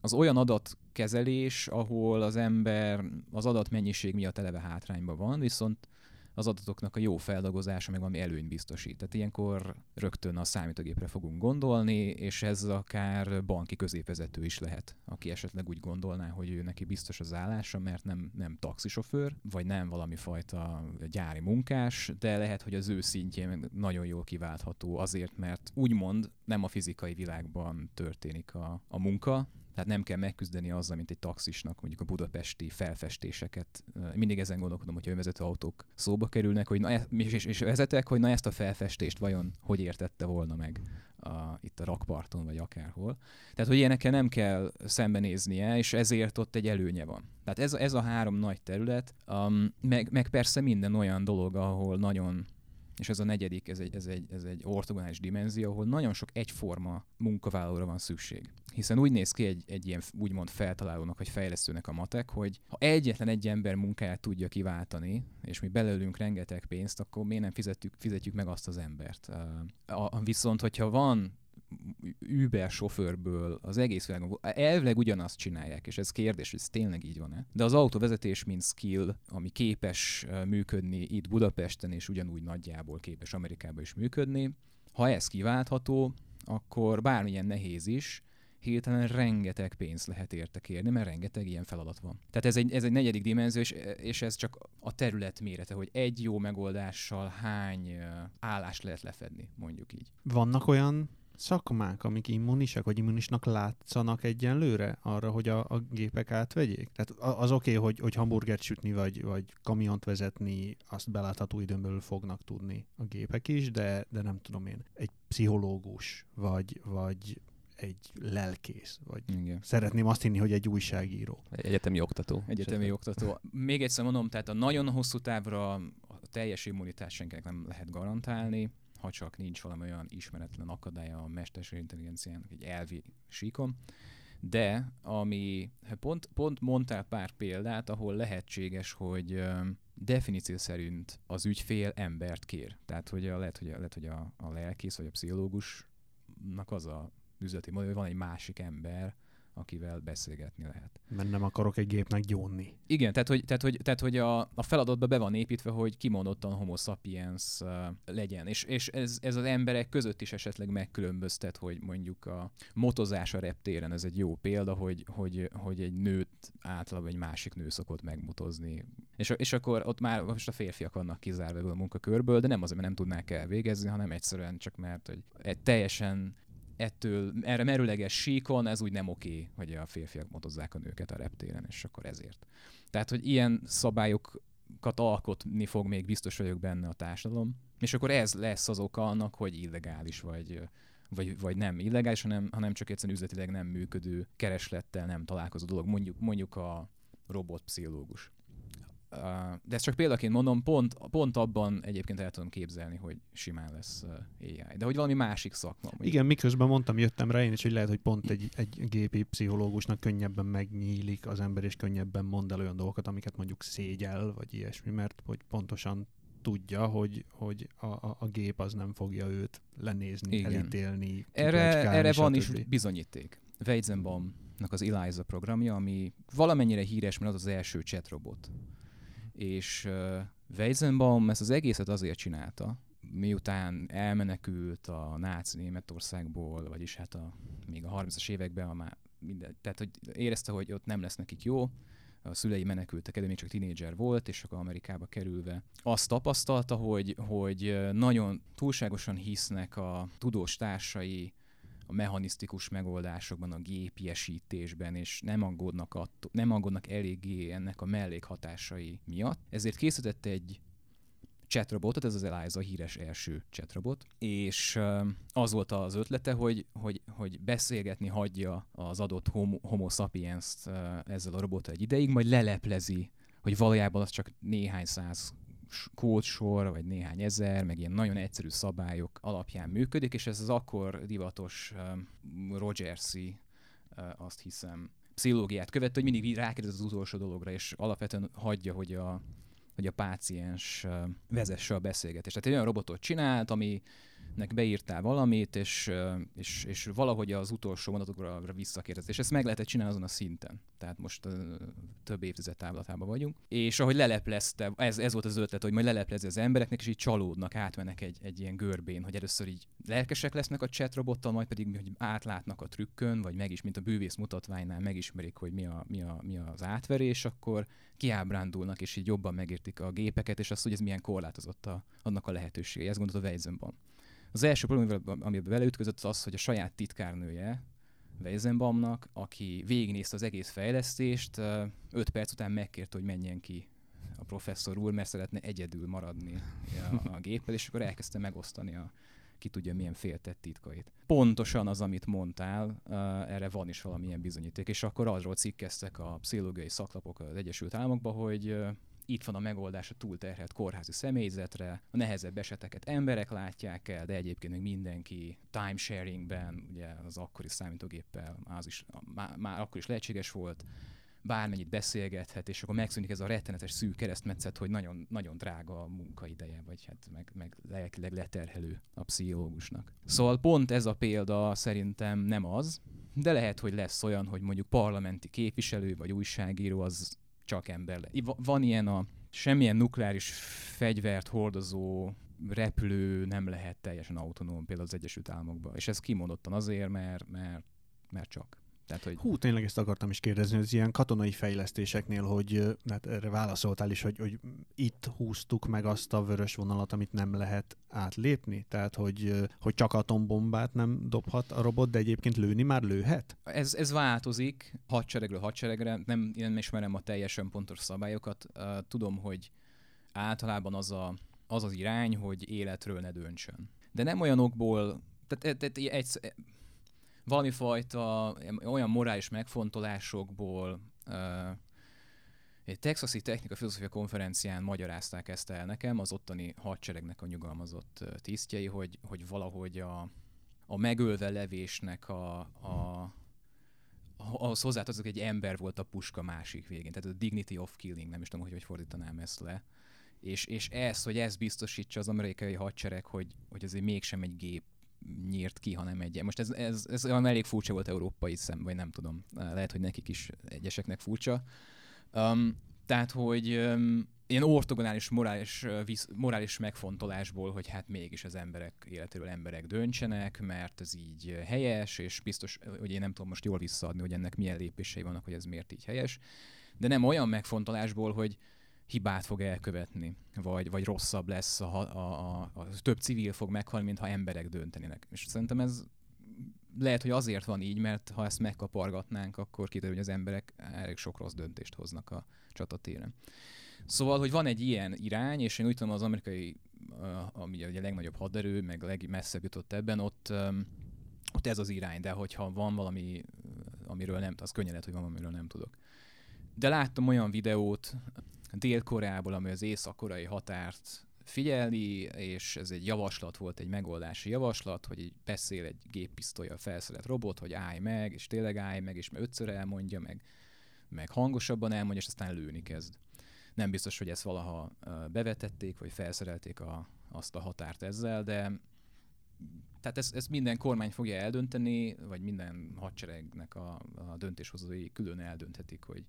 az olyan adatkezelés, ahol az ember az adatmennyiség miatt eleve hátrányban van, viszont az adatoknak a jó feldolgozása meg valami előny biztosít. Tehát ilyenkor rögtön a számítógépre fogunk gondolni, és ez akár banki középvezető is lehet, aki esetleg úgy gondolná, hogy ő neki biztos az állása, mert nem, nem taxisofőr, vagy nem valami fajta gyári munkás, de lehet, hogy az ő szintjén nagyon jól kiváltható azért, mert úgymond nem a fizikai világban történik a, a munka, tehát nem kell megküzdeni azzal, mint egy taxisnak, mondjuk a budapesti felfestéseket. Mindig ezen gondolkodom, hogyha önvezető autók szóba kerülnek, hogy na, e- és, és vezetek, hogy na ezt a felfestést vajon hogy értette volna meg a, itt a rakparton, vagy akárhol. Tehát, hogy ilyenekkel nem kell szembenéznie, és ezért ott egy előnye van. Tehát ez, ez a három nagy terület, um, meg, meg persze minden olyan dolog, ahol nagyon és ez a negyedik, ez egy, ez egy, ez egy ortogonális dimenzió, ahol nagyon sok egyforma munkavállalóra van szükség. Hiszen úgy néz ki egy, egy ilyen úgymond feltalálónak vagy fejlesztőnek a matek, hogy ha egyetlen egy ember munkáját tudja kiváltani, és mi belőlünk rengeteg pénzt, akkor miért nem fizetjük, fizetjük meg azt az embert. A, viszont, hogyha van Uber sofőrből az egész világon elvileg ugyanazt csinálják, és ez kérdés, ez tényleg így van-e. De az autóvezetés, mint skill, ami képes működni itt Budapesten, és ugyanúgy nagyjából képes Amerikában is működni, ha ez kiváltható, akkor bármilyen nehéz is, hirtelen rengeteg pénzt lehet érte kérni, mert rengeteg ilyen feladat van. Tehát ez egy, ez egy negyedik dimenzió, és, és ez csak a terület mérete, hogy egy jó megoldással hány állást lehet lefedni, mondjuk így. Vannak olyan szakmák, amik immunisak, vagy immunisnak látszanak egyenlőre arra, hogy a, a gépek átvegyék? Tehát az oké, okay, hogy, hogy hamburgert sütni, vagy, vagy kamiont vezetni, azt belátható időn belül fognak tudni a gépek is, de, de nem tudom én, egy pszichológus, vagy, vagy egy lelkész, vagy Igen. szeretném azt hinni, hogy egy újságíró. Egy egyetemi oktató. Egyetemi oktató. Még egyszer mondom, tehát a nagyon hosszú távra a teljes immunitás senkinek nem lehet garantálni, ha csak nincs valami olyan ismeretlen akadálya a mesterség intelligenciának egy elvi síkon. De ami, hát pont, pont mondtál pár példát, ahol lehetséges, hogy definíció szerint az ügyfél embert kér. Tehát hogy a, lehet, hogy, a, lehet, hogy a, a lelkész vagy a pszichológusnak az a üzleti modell, hogy van egy másik ember, akivel beszélgetni lehet. Mert nem akarok egy gépnek gyónni. Igen, tehát hogy, tehát, hogy, tehát, hogy a, a feladatba be van építve, hogy kimondottan homo sapiens uh, legyen. És, és ez, ez az emberek között is esetleg megkülönböztet, hogy mondjuk a motozás a reptéren, ez egy jó példa, hogy, hogy, hogy egy nőt általában egy másik nő szokott megmotozni. És, és akkor ott már most a férfiak vannak kizárva a munkakörből, de nem azért, mert nem tudnák elvégezni, hanem egyszerűen csak mert, hogy egy teljesen ettől, erre merőleges síkon ez úgy nem oké, hogy a férfiak motozzák a nőket a reptéren, és akkor ezért. Tehát, hogy ilyen szabályokat alkotni fog még biztos vagyok benne a társadalom, És akkor ez lesz az oka annak, hogy illegális vagy, vagy, vagy nem illegális, hanem, hanem csak egyszerűen üzletileg nem működő kereslettel nem találkozó dolog. Mondjuk, mondjuk a robotpszichológus. De ezt csak példaként mondom, pont, pont abban egyébként el tudom képzelni, hogy simán lesz AI. De hogy valami másik szakma. Igen, miközben mondtam, jöttem rá én is, hogy lehet, hogy pont egy, egy gépi pszichológusnak könnyebben megnyílik az ember, és könnyebben mond el olyan dolgokat, amiket mondjuk szégyel, vagy ilyesmi, mert hogy pontosan tudja, hogy, hogy a, a, a gép az nem fogja őt lenézni, Igen. elítélni. Erre, erre van is bizonyíték. Weizenbaumnak az Eliza programja, ami valamennyire híres, mert az az első chatrobot. És Weizenbaum ezt az egészet azért csinálta, miután elmenekült a náci Németországból, vagyis hát a, még a 30-as években, a már minden, tehát hogy érezte, hogy ott nem lesz nekik jó, a szülei menekültek el, még csak tinédzser volt, és akkor Amerikába kerülve azt tapasztalta, hogy, hogy nagyon túlságosan hisznek a tudós társai a mechanisztikus megoldásokban, a gépiesítésben, és nem aggódnak, attól, nem aggódnak eléggé ennek a mellékhatásai miatt. Ezért készített egy chatrobotot, ez az Eliza híres első chatrobot, és az volt az ötlete, hogy, hogy, hogy beszélgetni hagyja az adott homo, homo sapiens-t ezzel a robottal egy ideig, majd leleplezi, hogy valójában az csak néhány száz kódsor, vagy néhány ezer, meg ilyen nagyon egyszerű szabályok alapján működik, és ez az akkor divatos Rogersi, azt hiszem, pszichológiát követte, hogy mindig rákérdez az utolsó dologra, és alapvetően hagyja, hogy a, hogy a páciens vezesse a beszélgetést. Tehát egy olyan robotot csinált, ami nek beírtál valamit, és, és, és valahogy az utolsó mondatokra visszakérdez. És ezt meg lehetett csinálni azon a szinten. Tehát most több évtized távlatában vagyunk. És ahogy leleplezte, ez, ez volt az ötlet, hogy majd leleplezi az embereknek, és így csalódnak, átmennek egy, egy ilyen görbén, hogy először így lelkesek lesznek a chat robottal, majd pedig hogy átlátnak a trükkön, vagy meg is, mint a bűvész mutatványnál megismerik, hogy mi, a, mi, a, mi az átverés, akkor kiábrándulnak, és így jobban megértik a gépeket, és azt, hogy ez milyen korlátozott a, annak a lehetősége. Ezt gondolta Weizenbaum. Az első probléma, amiben beleütközött, az az, hogy a saját titkárnője, Weizenbaumnak, aki végignézte az egész fejlesztést, öt perc után megkérte, hogy menjen ki a professzor úr, mert szeretne egyedül maradni a, a géppel, és akkor elkezdte megosztani a ki tudja milyen féltett titkait. Pontosan az, amit mondtál, erre van is valamilyen bizonyíték, és akkor arról cikkeztek a pszichológiai szaklapok az Egyesült Államokban, hogy itt van a megoldás a túlterhelt kórházi személyzetre, a nehezebb eseteket emberek látják el, de egyébként még mindenki timesharingben, ugye az akkori számítógéppel az is, már, már akkor is lehetséges volt, bármennyit beszélgethet, és akkor megszűnik ez a rettenetes szűk keresztmetszet, hogy nagyon, nagyon drága a munkaideje, vagy hát meg, meg lelkileg leterhelő a pszichológusnak. Szóval pont ez a példa szerintem nem az, de lehet, hogy lesz olyan, hogy mondjuk parlamenti képviselő vagy újságíró az csak ember le. Van ilyen a semmilyen nukleáris fegyvert hordozó repülő nem lehet teljesen autonóm például az Egyesült Államokban. És ez kimondottan azért, mert, mert, mert csak. Tehát, hogy... Hú, tényleg ezt akartam is kérdezni, az ilyen katonai fejlesztéseknél, hogy hát erre válaszoltál is, hogy, hogy itt húztuk meg azt a vörös vonalat, amit nem lehet átlépni? Tehát, hogy, hogy csak atombombát nem dobhat a robot, de egyébként lőni már lőhet? Ez, ez változik hadseregről hadseregre, nem, én nem ismerem a teljesen pontos szabályokat. Tudom, hogy általában az a, az, az irány, hogy életről ne döntsön. De nem olyanokból, tehát, tehát egy, valami fajta olyan morális megfontolásokból egy texasi technika filozófia konferencián magyarázták ezt el nekem, az ottani hadseregnek a nyugalmazott tisztjei, hogy, hogy valahogy a, a megölve levésnek a, a ahhoz hozzátartozik, egy ember volt a puska másik végén. Tehát a dignity of killing, nem is tudom, hogy hogy fordítanám ezt le. És, és ez, hogy ez biztosítsa az amerikai hadsereg, hogy, hogy azért mégsem egy gép nyírt ki, hanem egy. Most ez, ez, ez olyan elég furcsa volt európai szem, vagy nem tudom. Lehet, hogy nekik is egyeseknek furcsa. Um, tehát, hogy um, ilyen ortogonális morális, visz, morális megfontolásból, hogy hát mégis az emberek életéről emberek döntsenek, mert ez így helyes, és biztos, hogy én nem tudom most jól visszaadni, hogy ennek milyen lépései vannak, hogy ez miért így helyes, de nem olyan megfontolásból, hogy hibát fog elkövetni, vagy, vagy rosszabb lesz, a, a, a, a több civil fog meghalni, mint ha emberek döntenének. És szerintem ez lehet, hogy azért van így, mert ha ezt megkapargatnánk, akkor kiderül, hogy az emberek elég sok rossz döntést hoznak a csatatéren. Szóval, hogy van egy ilyen irány, és én úgy tudom, az amerikai ami a legnagyobb haderő, meg legmesszebb jutott ebben, ott, ott ez az irány, de hogyha van valami, amiről nem, az könnyen lehet, hogy van, amiről nem tudok. De láttam olyan videót Dél-Koreából, ami az észak-koreai határt figyelni, és ez egy javaslat volt, egy megoldási javaslat, hogy így beszél egy géppisztolyjal felszerelt robot, hogy állj meg, és tényleg állj meg, és meg ötször elmondja, meg, meg hangosabban elmondja, és aztán lőni kezd. Nem biztos, hogy ezt valaha bevetették, vagy felszerelték a, azt a határt ezzel, de tehát ezt, ezt minden kormány fogja eldönteni, vagy minden hadseregnek a, a döntéshozói külön eldönthetik, hogy,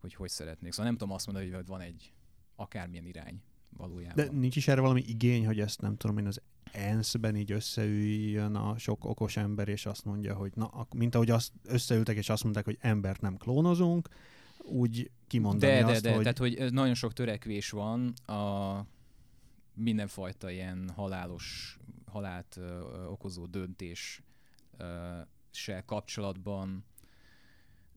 hogy hogy szeretnék. Szóval nem tudom azt mondani, hogy van egy akármilyen irány valójában. De nincs is erre valami igény, hogy ezt nem tudom én az ENSZ-ben így összeüljön a sok okos ember, és azt mondja, hogy na, mint ahogy azt összeültek, és azt mondták, hogy embert nem klónozunk, úgy kimondani de, azt, de, de, hogy... tehát, hogy nagyon sok törekvés van a mindenfajta ilyen halálos, halált ö, okozó döntés ö, se kapcsolatban,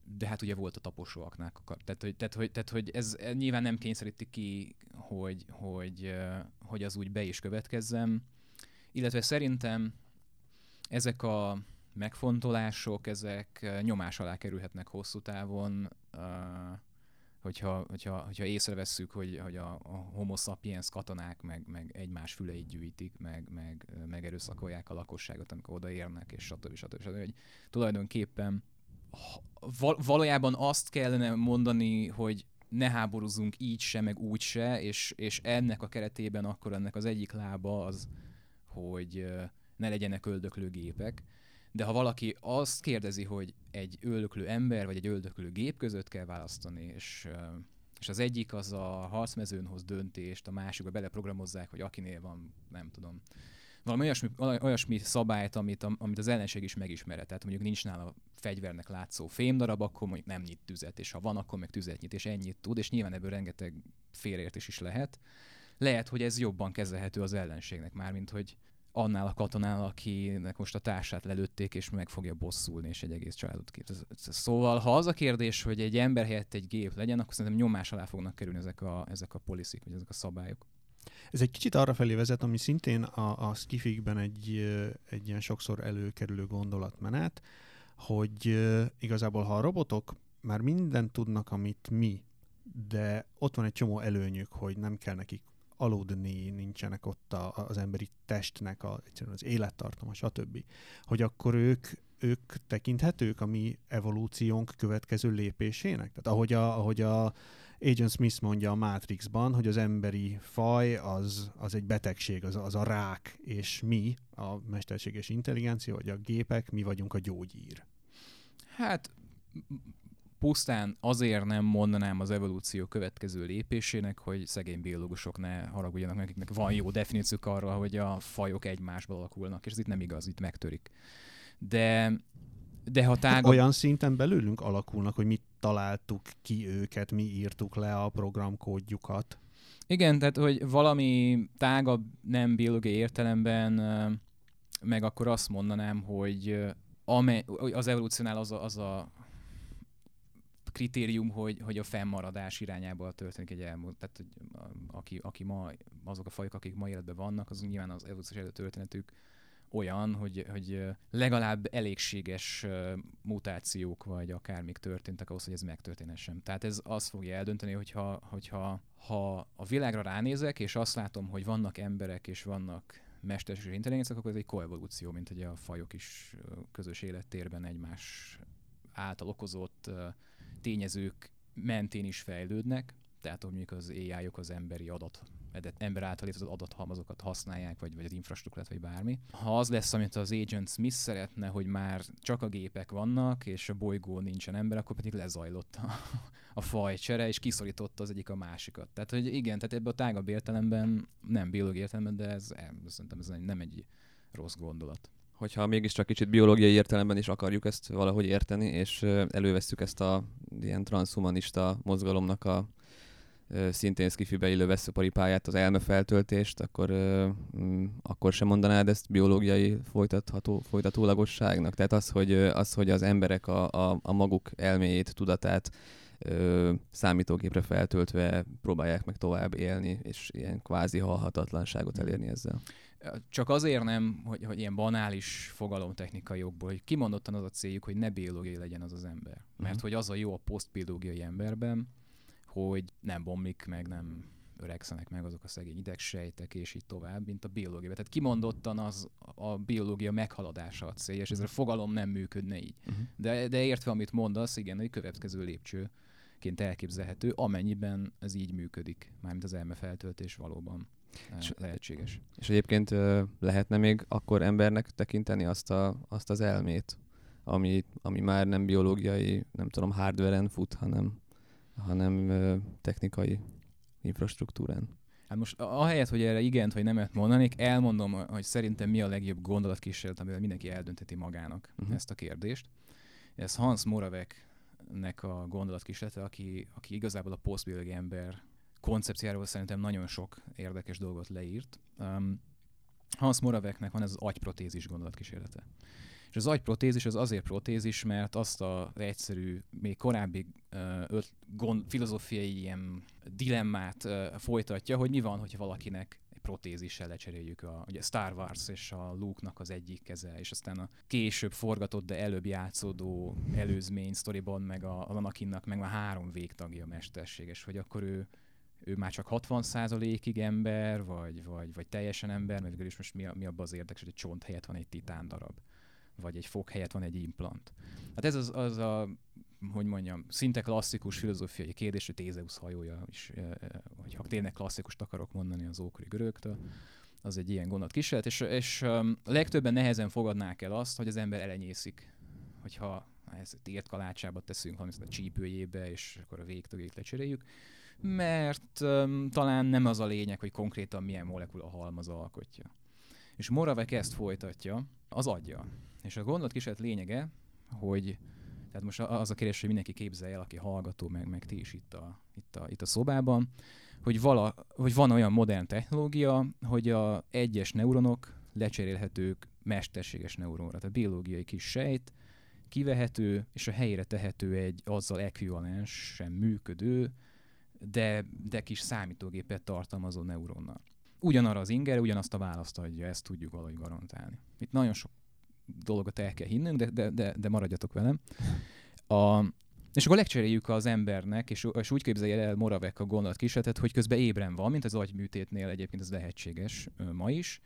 de hát ugye volt a taposóaknál. Tehát, hogy, tehát, hogy, tehát, hogy ez nyilván nem kényszeríti ki, hogy, hogy, hogy az úgy be is következzem. Illetve szerintem ezek a megfontolások, ezek nyomás alá kerülhetnek hosszú távon, hogyha, hogyha, hogyha észrevesszük, hogy, hogy a, a homo sapiens katonák meg, meg egymás füleit gyűjtik, meg, meg, meg erőszakolják a lakosságot, amikor odaérnek, és stb. stb. stb. stb. Hogy tulajdonképpen valójában azt kellene mondani, hogy ne háborúzunk így se, meg úgy se, és, és ennek a keretében akkor ennek az egyik lába az, hogy ne legyenek öldöklő gépek. De ha valaki azt kérdezi, hogy egy öldöklő ember vagy egy öldöklő gép között kell választani, és, és az egyik az a harcmezőn hoz döntést, a másikba beleprogramozzák, hogy akinél van, nem tudom, valami olyasmi, olyasmi szabályt, amit, amit az ellenség is megismerhet. Tehát mondjuk nincs nála fegyvernek látszó fémdarab, akkor mondjuk nem nyit tüzet, és ha van, akkor meg tüzet nyit, és ennyit tud, és nyilván ebből rengeteg félértés is lehet. Lehet, hogy ez jobban kezelhető az ellenségnek, mármint hogy annál a katonál, akinek most a társát lelőtték, és meg fogja bosszulni, és egy egész családot kép. Szóval, ha az a kérdés, hogy egy ember helyett egy gép legyen, akkor szerintem nyomás alá fognak kerülni ezek a, ezek a policy vagy ezek a szabályok. Ez egy kicsit arra felé vezet, ami szintén a, a skifikben egy, egy ilyen sokszor előkerülő gondolatmenet, hogy igazából ha a robotok már mindent tudnak, amit mi, de ott van egy csomó előnyük, hogy nem kell nekik aludni, nincsenek ott a, az emberi testnek a, egyszerűen az élettartama, stb. Hogy akkor ők, ők tekinthetők a mi evolúciónk következő lépésének? Tehát ahogy a, ahogy a Agent Smith mondja a Matrixban, hogy az emberi faj az, az egy betegség, az, az a rák, és mi, a mesterséges intelligencia, vagy a gépek, mi vagyunk a gyógyír. Hát pusztán azért nem mondanám az evolúció következő lépésének, hogy szegény biológusok ne haragudjanak, akiknek van jó definíciók arra, hogy a fajok egymásból alakulnak, és ez itt nem igaz, itt megtörik. De de ha tágabb... Olyan szinten belőlünk alakulnak, hogy mi találtuk ki őket, mi írtuk le a programkódjukat. Igen, tehát hogy valami tágabb, nem biológiai értelemben, meg akkor azt mondanám, hogy az evolúciónál az a, az a kritérium, hogy, hogy a fennmaradás irányába történik egy elmúlt. Tehát, hogy aki, aki ma, azok a fajok, akik ma életben vannak, azok nyilván az evolúciós előtörténetük olyan, hogy, hogy legalább elégséges mutációk vagy akármik történtek ahhoz, hogy ez megtörténhessen. Tehát ez azt fogja eldönteni, hogyha, hogyha ha a világra ránézek, és azt látom, hogy vannak emberek és vannak mesterséges intelligenciák, akkor ez egy koevolúció, mint hogy a fajok is közös élettérben egymás által okozott tényezők mentén is fejlődnek, tehát mondjuk az ai -ok az emberi adat ember által az adathalmazokat használják, vagy, vagy az infrastruktúrát, vagy bármi. Ha az lesz, amit az Agent Smith szeretne, hogy már csak a gépek vannak, és a bolygó nincsen ember, akkor pedig lezajlott a, a fajcsere, és kiszorította az egyik a másikat. Tehát, hogy igen, tehát ebben a tágabb értelemben, nem biológiai értelemben, de ez, szerintem ez nem egy rossz gondolat hogyha mégiscsak kicsit biológiai értelemben is akarjuk ezt valahogy érteni, és elővesszük ezt a ilyen transhumanista mozgalomnak a szintén skifibe illő veszőparipáját, az elmefeltöltést, akkor, mm, akkor sem mondanád ezt biológiai folytatható, folytatólagosságnak? Tehát az, hogy, az, hogy az emberek a, a, a maguk elméjét, tudatát ö, számítógépre feltöltve próbálják meg tovább élni, és ilyen kvázi halhatatlanságot elérni ezzel. Csak azért nem, hogy, hogy ilyen banális fogalomtechnikai jogból, hogy kimondottan az a céljuk, hogy ne biológiai legyen az az ember. Mert uh-huh. hogy az a jó a posztbiológiai emberben, hogy nem bomlik meg, nem öregszenek meg azok a szegény idegsejtek, és így tovább, mint a biológia. Tehát kimondottan az a biológia meghaladása a célja, és ez a fogalom nem működne így. Uh-huh. De, de értve, amit mondasz, igen, egy következő lépcsőként elképzelhető, amennyiben ez így működik, mármint az elme feltöltés valóban és, lehetséges. És egyébként lehetne még akkor embernek tekinteni azt, a, azt az elmét, ami, ami már nem biológiai, nem tudom, hardveren fut, hanem, hanem technikai infrastruktúrán. Hát most ahelyett, hogy erre igent vagy nemet mondanék, elmondom, hogy szerintem mi a legjobb gondolatkísérlet, amivel mindenki eldöntheti magának uh-huh. ezt a kérdést. Ez Hans Moraveknek a gondolatkísérlete, aki, aki igazából a posztbiológiai ember koncepciáról szerintem nagyon sok érdekes dolgot leírt. Um, Hans Moraveknek van ez az agyprotézis gondolatkísérlete. És az agyprotézis az azért protézis, mert azt az egyszerű, még korábbi öt, gond, filozófiai ilyen dilemmát folytatja, hogy mi van, hogyha valakinek protézissel lecseréljük a ugye Star Wars és a Luke-nak az egyik keze, és aztán a később forgatott, de előbb játszódó előzmény sztoriban, meg a, a Anakinnak meg már három végtagja mesterséges, hogy akkor ő ő már csak 60%-ig ember, vagy, vagy, vagy teljesen ember, mert végül is most mi, a, mi abban az érdekes, hogy egy csont helyett van egy titán darab, vagy egy fog helyett van egy implant. Hát ez az, az a, hogy mondjam, szinte klasszikus filozófiai kérdés, hogy Tézeusz hajója is, hogyha tényleg klasszikust akarok mondani az ókori görögtől, az egy ilyen gondot kísérlet, és, és legtöbben nehezen fogadnák el azt, hogy az ember elenyészik, hogyha ezt ért kalácsába teszünk, valamit a csípőjébe, és akkor a végtagét lecseréljük mert um, talán nem az a lényeg, hogy konkrétan milyen molekula halmaz alkotja. És Moravek ezt folytatja, az adja. És a gondolatkísérlet lényege, hogy tehát most az a kérdés, hogy mindenki képzelje el, aki hallgató, meg, meg ti is itt a, itt a, itt a szobában, hogy, vala, hogy van olyan modern technológia, hogy a egyes neuronok lecserélhetők mesterséges neuronra. Tehát biológiai kis sejt, kivehető, és a helyére tehető egy azzal ekvivalens, sem működő, de, de kis számítógépet tartalmazó neuronnal. Ugyanarra az inger, ugyanazt a választ adja, ezt tudjuk valahogy garantálni. Itt nagyon sok dolgot el kell hinnünk, de, de, de, de maradjatok velem. A, és akkor legcseréljük az embernek, és, és úgy képzelje el Moravek a gondolatkísérletet, hogy közben ébren van, mint az agyműtétnél egyébként ez lehetséges ma is,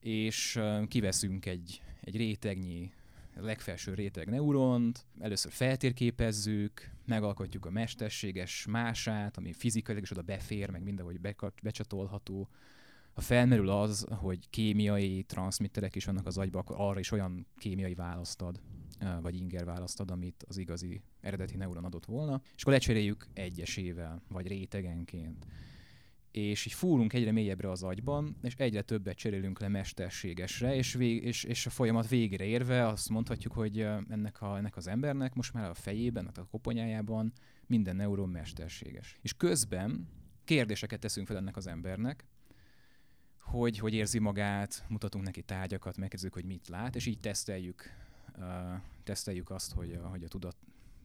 és kiveszünk egy, egy rétegnyi legfelső réteg neuront, először feltérképezzük, megalkotjuk a mesterséges mását, ami fizikailag is oda befér, meg mindenhogy becsatolható. Ha felmerül az, hogy kémiai transmitterek is vannak az agyban, akkor arra is olyan kémiai választ ad, vagy inger választ ad, amit az igazi eredeti neuron adott volna, és akkor lecseréljük egyesével, vagy rétegenként és így fúrunk egyre mélyebbre az agyban, és egyre többet cserélünk le mesterségesre, és, vég, és, és a folyamat végére érve azt mondhatjuk, hogy ennek, a, ennek az embernek most már a fejében, a koponyájában minden neuron mesterséges. És közben kérdéseket teszünk fel ennek az embernek, hogy, hogy érzi magát, mutatunk neki tárgyakat, megkezdjük, hogy mit lát, és így teszteljük, uh, teszteljük azt, hogy a, hogy a tudat,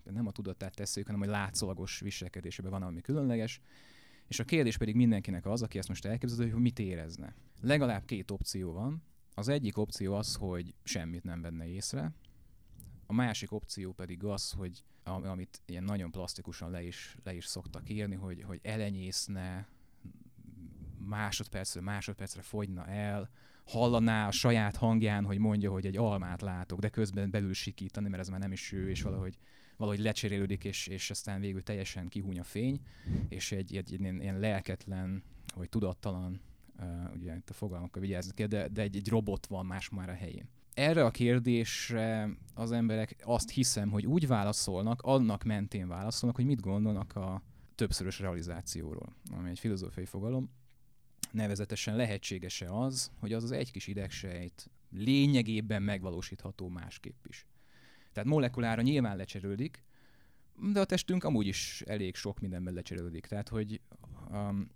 nem a tudatát tesszük, hanem hogy látszólagos viselkedésében van valami különleges, és a kérdés pedig mindenkinek az, aki ezt most elképzelő, hogy mit érezne. Legalább két opció van. Az egyik opció az, hogy semmit nem venne észre. A másik opció pedig az, hogy amit ilyen nagyon plastikusan le is, le is szoktak írni, hogy, hogy elenyészne, másodpercről másodpercre fogyna el, hallaná a saját hangján, hogy mondja, hogy egy almát látok, de közben belül sikítani, mert ez már nem is ő, és valahogy valahogy lecserélődik, és, és aztán végül teljesen kihúny a fény, és egy, egy, egy ilyen, ilyen lelketlen, vagy tudattalan, uh, ugye itt a fogalmakkal vigyázni kell, de, de egy, egy robot van más már a helyén. Erre a kérdésre az emberek azt hiszem, hogy úgy válaszolnak, annak mentén válaszolnak, hogy mit gondolnak a többszörös realizációról, ami egy filozófiai fogalom. Nevezetesen lehetséges-e az, hogy az az egy kis idegsejt lényegében megvalósítható másképp is. Tehát molekulára nyilván lecserődik, de a testünk amúgy is elég sok mindenben lecserődik. Tehát, hogy um,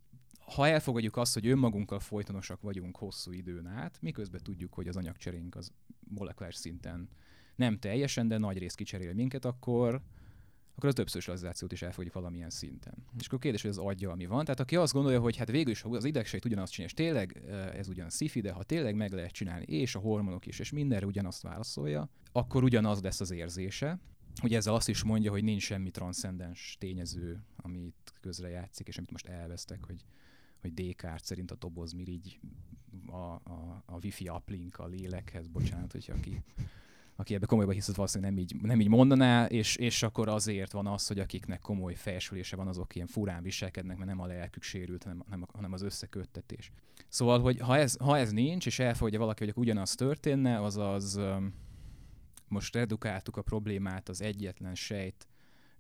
ha elfogadjuk azt, hogy önmagunkkal folytonosak vagyunk hosszú időn át, miközben tudjuk, hogy az anyagcserénk az molekulás szinten nem teljesen, de nagy rész kicserél minket, akkor akkor az többszörösalizációt is elfogadjuk valamilyen szinten. És akkor kérdés, hogy az adja, ami van. Tehát aki azt gondolja, hogy hát végül is az idegsejt ugyanazt csinál, és tényleg ez ugyan szifi, de ha tényleg meg lehet csinálni, és a hormonok is, és mindenre ugyanazt válaszolja, akkor ugyanaz lesz az érzése. Ugye ezzel azt is mondja, hogy nincs semmi transzcendens tényező, amit közre játszik, és amit most elvesztek, hogy hogy Descartes szerint a dobozmirigy a, a, a wifi uplink a lélekhez, bocsánat, hogyha aki aki ebbe komolyban hisz, valószínűleg nem így, nem így mondaná, és, és akkor azért van az, hogy akiknek komoly felsülése van, azok ilyen furán viselkednek, mert nem a lelkük sérült, hanem, hanem, hanem az összeköttetés. Szóval, hogy ha ez, ha ez nincs, és elfogadja valaki, hogy ugyanaz történne, azaz most redukáltuk a problémát az egyetlen sejt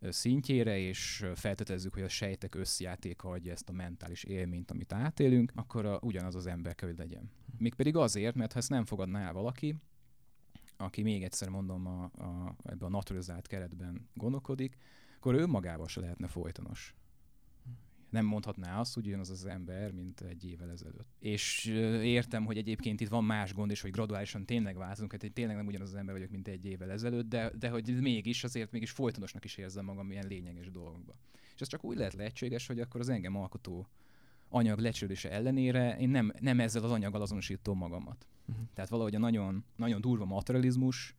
szintjére, és feltételezzük, hogy a sejtek összjátéka adja ezt a mentális élményt, amit átélünk, akkor a, ugyanaz az ember kell, hogy legyen. Mégpedig azért, mert ha ezt nem fogadná el valaki, aki még egyszer mondom a, a, ebben a naturalizált keretben gondolkodik, akkor ő magával se lehetne folytonos. Nem mondhatná azt ugyanaz az ember, mint egy évvel ezelőtt. És értem, hogy egyébként itt van más gond is, hogy graduálisan tényleg változunk, hát én tényleg nem ugyanaz az ember vagyok, mint egy évvel ezelőtt, de, de hogy mégis azért mégis folytonosnak is érzem magam ilyen lényeges dolgokban. És ez csak úgy lehet lehetséges, hogy akkor az engem alkotó anyag lecsődése ellenére én nem, nem ezzel az anyaggal azonosítom magamat. Uh-huh. Tehát valahogy a nagyon, nagyon durva materializmus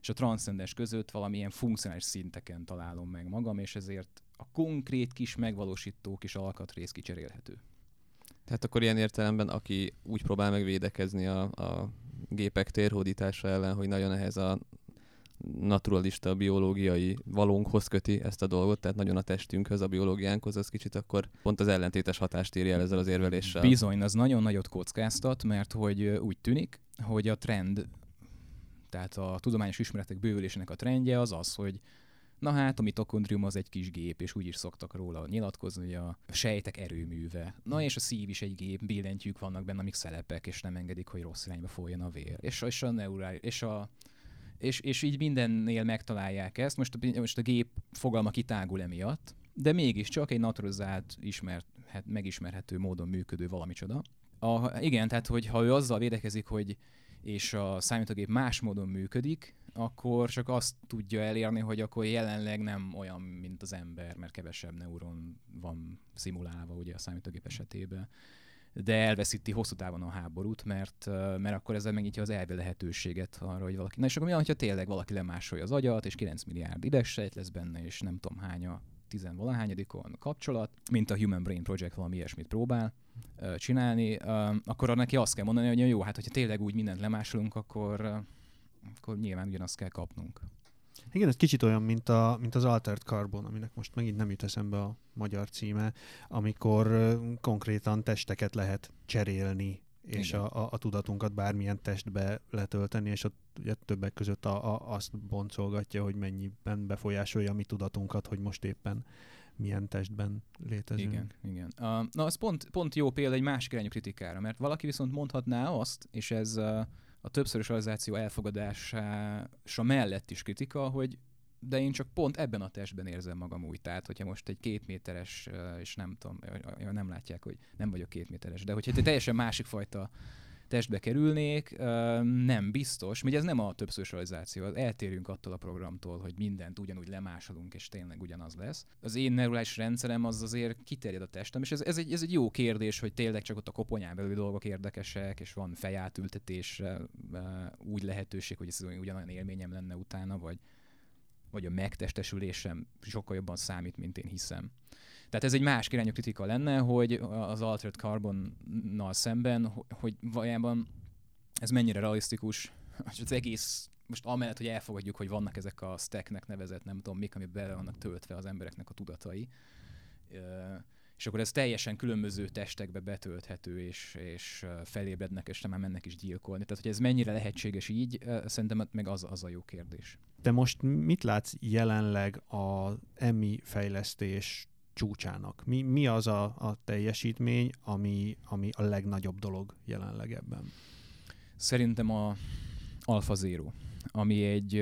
és a transzcendens között valamilyen funkcionális szinteken találom meg magam, és ezért a konkrét kis megvalósító kis alkatrész kicserélhető. Tehát akkor ilyen értelemben, aki úgy próbál megvédekezni a, a gépek térhódítása ellen, hogy nagyon ehhez a naturalista biológiai valónkhoz köti ezt a dolgot, tehát nagyon a testünkhöz, a biológiánkhoz, az kicsit akkor pont az ellentétes hatást írja el ezzel az érveléssel. Bizony, az nagyon nagyot kockáztat, mert hogy úgy tűnik, hogy a trend, tehát a tudományos ismeretek bővülésének a trendje az az, hogy Na hát, a mitokondrium az egy kis gép, és úgy is szoktak róla nyilatkozni, hogy a sejtek erőműve. Na és a szív is egy gép, billentyűk vannak benne, amik szelepek, és nem engedik, hogy rossz irányba folyjon a vér. És, és a neurális, és a és, és így mindennél megtalálják ezt. Most a, most a gép fogalma kitágul emiatt, de mégiscsak egy naturalizált, ismert, megismerhető módon működő valamicsoda. A, igen, tehát hogy ha ő azzal védekezik, hogy és a számítógép más módon működik, akkor csak azt tudja elérni, hogy akkor jelenleg nem olyan, mint az ember, mert kevesebb neuron van szimulálva ugye a számítógép esetében de elveszíti hosszú távon a háborút, mert, mert akkor ezzel megnyitja az elvi lehetőséget arra, hogy valaki... Na és akkor mi van, hogyha tényleg valaki lemásolja az agyat, és 9 milliárd idegsejt lesz benne, és nem tudom hány a tizenvalahányadikon kapcsolat, mint a Human Brain Project valami ilyesmit próbál csinálni, uh, akkor neki azt kell mondani, hogy jó, hát hogyha tényleg úgy mindent lemásolunk, akkor, akkor nyilván ugyanazt kell kapnunk. Igen, ez kicsit olyan, mint, a, mint az Altered Carbon, aminek most megint nem jut eszembe a magyar címe, amikor konkrétan testeket lehet cserélni, és a, a, a tudatunkat bármilyen testbe letölteni, és ott ugye többek között a, a, azt boncolgatja, hogy mennyiben befolyásolja a mi tudatunkat, hogy most éppen milyen testben létezünk. Igen, igen. Uh, na, az pont, pont jó példa egy másik irányú kritikára, mert valaki viszont mondhatná azt, és ez uh, a többszörösalizáció elfogadása mellett is kritika, hogy de én csak pont ebben a testben érzem magam úgy. Tehát, hogyha most egy két méteres, és nem tudom, nem látják, hogy nem vagyok két méteres, de hogyha egy teljesen másik fajta testbe kerülnék, nem biztos, ugye ez nem a többszörösalizáció, eltérünk attól a programtól, hogy mindent ugyanúgy lemásolunk, és tényleg ugyanaz lesz. Az én neurális rendszerem az azért kiterjed a testem, és ez, ez, egy, ez egy jó kérdés, hogy tényleg csak ott a koponyán belül dolgok érdekesek, és van fejátültetésre úgy lehetőség, hogy ez ugyanolyan élményem lenne utána, vagy, vagy a megtestesülésem sokkal jobban számít, mint én hiszem. Tehát ez egy más irányú kritika lenne, hogy az Altered Carbonnal szemben, hogy valójában ez mennyire realisztikus, az egész most amellett, hogy elfogadjuk, hogy vannak ezek a stacknek nevezett, nem tudom mik, amik bele vannak töltve az embereknek a tudatai, és akkor ez teljesen különböző testekbe betölthető, és, és felébrednek, és nem mennek is gyilkolni. Tehát, hogy ez mennyire lehetséges így, szerintem meg az, az a jó kérdés. Te most mit látsz jelenleg a EMI fejlesztés csúcsának? Mi, mi az a, a teljesítmény, ami, ami a legnagyobb dolog jelenleg ebben? Szerintem a Alpha Zero, ami egy,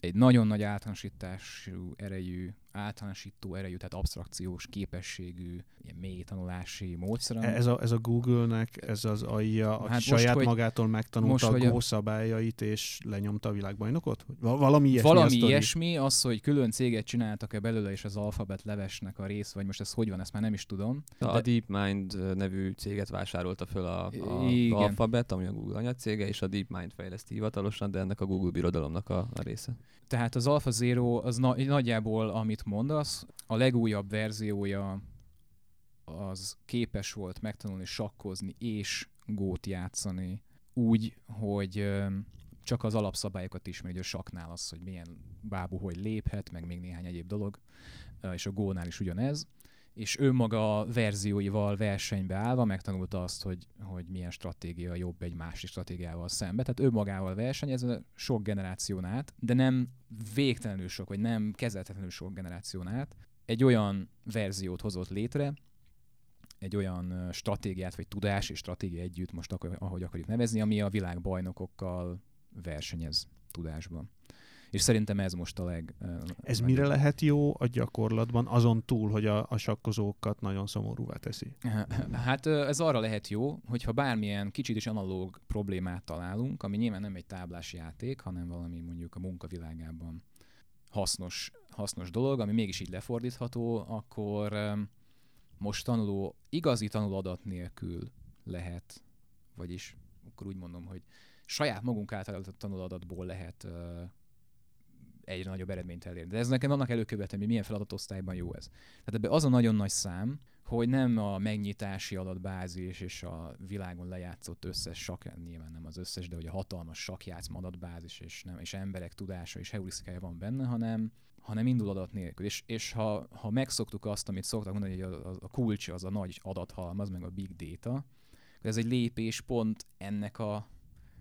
egy nagyon nagy általánosítású erejű általánosító erejű, tehát abstrakciós képességű, ilyen mély tanulási módszer. Ez a, ez a Google-nek, ez az AI-ja, aki Hát hát most, saját hogy- magától megtanulta most, a a- Go szabályait, és lenyomta a világbajnokot? Valami ilyesmi a Valami ilyesmi, az, hogy külön céget csináltak-e belőle, és az Alphabet levesnek a rész, vagy most ez hogy van, ezt már nem is tudom. A De- DeepMind ö, nevű céget vásárolta föl a, a Igen. Alphabet, ami a Google anyacége, és a DeepMind fejleszti hivatalosan, de ennek a Google birodalomnak a, a része. Tehát az Alpha Zero az na- nagyjából, amit mondasz, a legújabb verziója az képes volt megtanulni sakkozni és gót játszani. Úgy, hogy csak az alapszabályokat ismeri, hogy a saknál az, hogy milyen bábú hogy léphet, meg még néhány egyéb dolog, és a gónál is ugyanez és ő maga verzióival versenybe állva megtanulta azt, hogy, hogy milyen stratégia jobb egy másik stratégiával szembe. Tehát ő magával versenyez sok generáción át, de nem végtelenül sok, vagy nem kezelhetetlenül sok generáción át. Egy olyan verziót hozott létre, egy olyan stratégiát, vagy tudás és stratégia együtt, most akar, ahogy akarjuk nevezni, ami a világbajnokokkal versenyez tudásban. És szerintem ez most a leg... Ez mire lehet jó a gyakorlatban, azon túl, hogy a, a sakkozókat nagyon szomorúvá teszi? Hát ez arra lehet jó, hogyha bármilyen kicsit is analóg problémát találunk, ami nyilván nem egy táblás játék, hanem valami mondjuk a munkavilágában hasznos, hasznos dolog, ami mégis így lefordítható, akkor most tanuló, igazi tanuló adat nélkül lehet, vagyis akkor úgy mondom, hogy saját magunk által adott tanuló adatból lehet egyre nagyobb eredményt elérni. De ez nekem annak előkövetem, hogy milyen feladatosztályban jó ez. Tehát ebbe az a nagyon nagy szám, hogy nem a megnyitási adatbázis és a világon lejátszott összes sak, nyilván nem az összes, de hogy a hatalmas sakjátszma adatbázis és, nem, és emberek tudása és heurisztikája van benne, hanem hanem indul adat nélkül. És, és ha, ha megszoktuk azt, amit szoktak mondani, hogy a, a, a kulcs az a nagy adathalmaz, meg a big data, ez egy lépés pont ennek a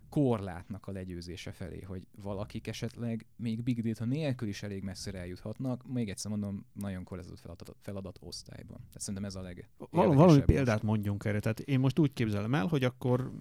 korlátnak a legyőzése felé, hogy valakik esetleg még big data nélkül is elég messzire eljuthatnak, még egyszer mondom, nagyon korlátozott feladat, feladat osztályban. Tehát szerintem ez a leg. Val- valami példát most. mondjunk erre. Tehát én most úgy képzelem el, hogy akkor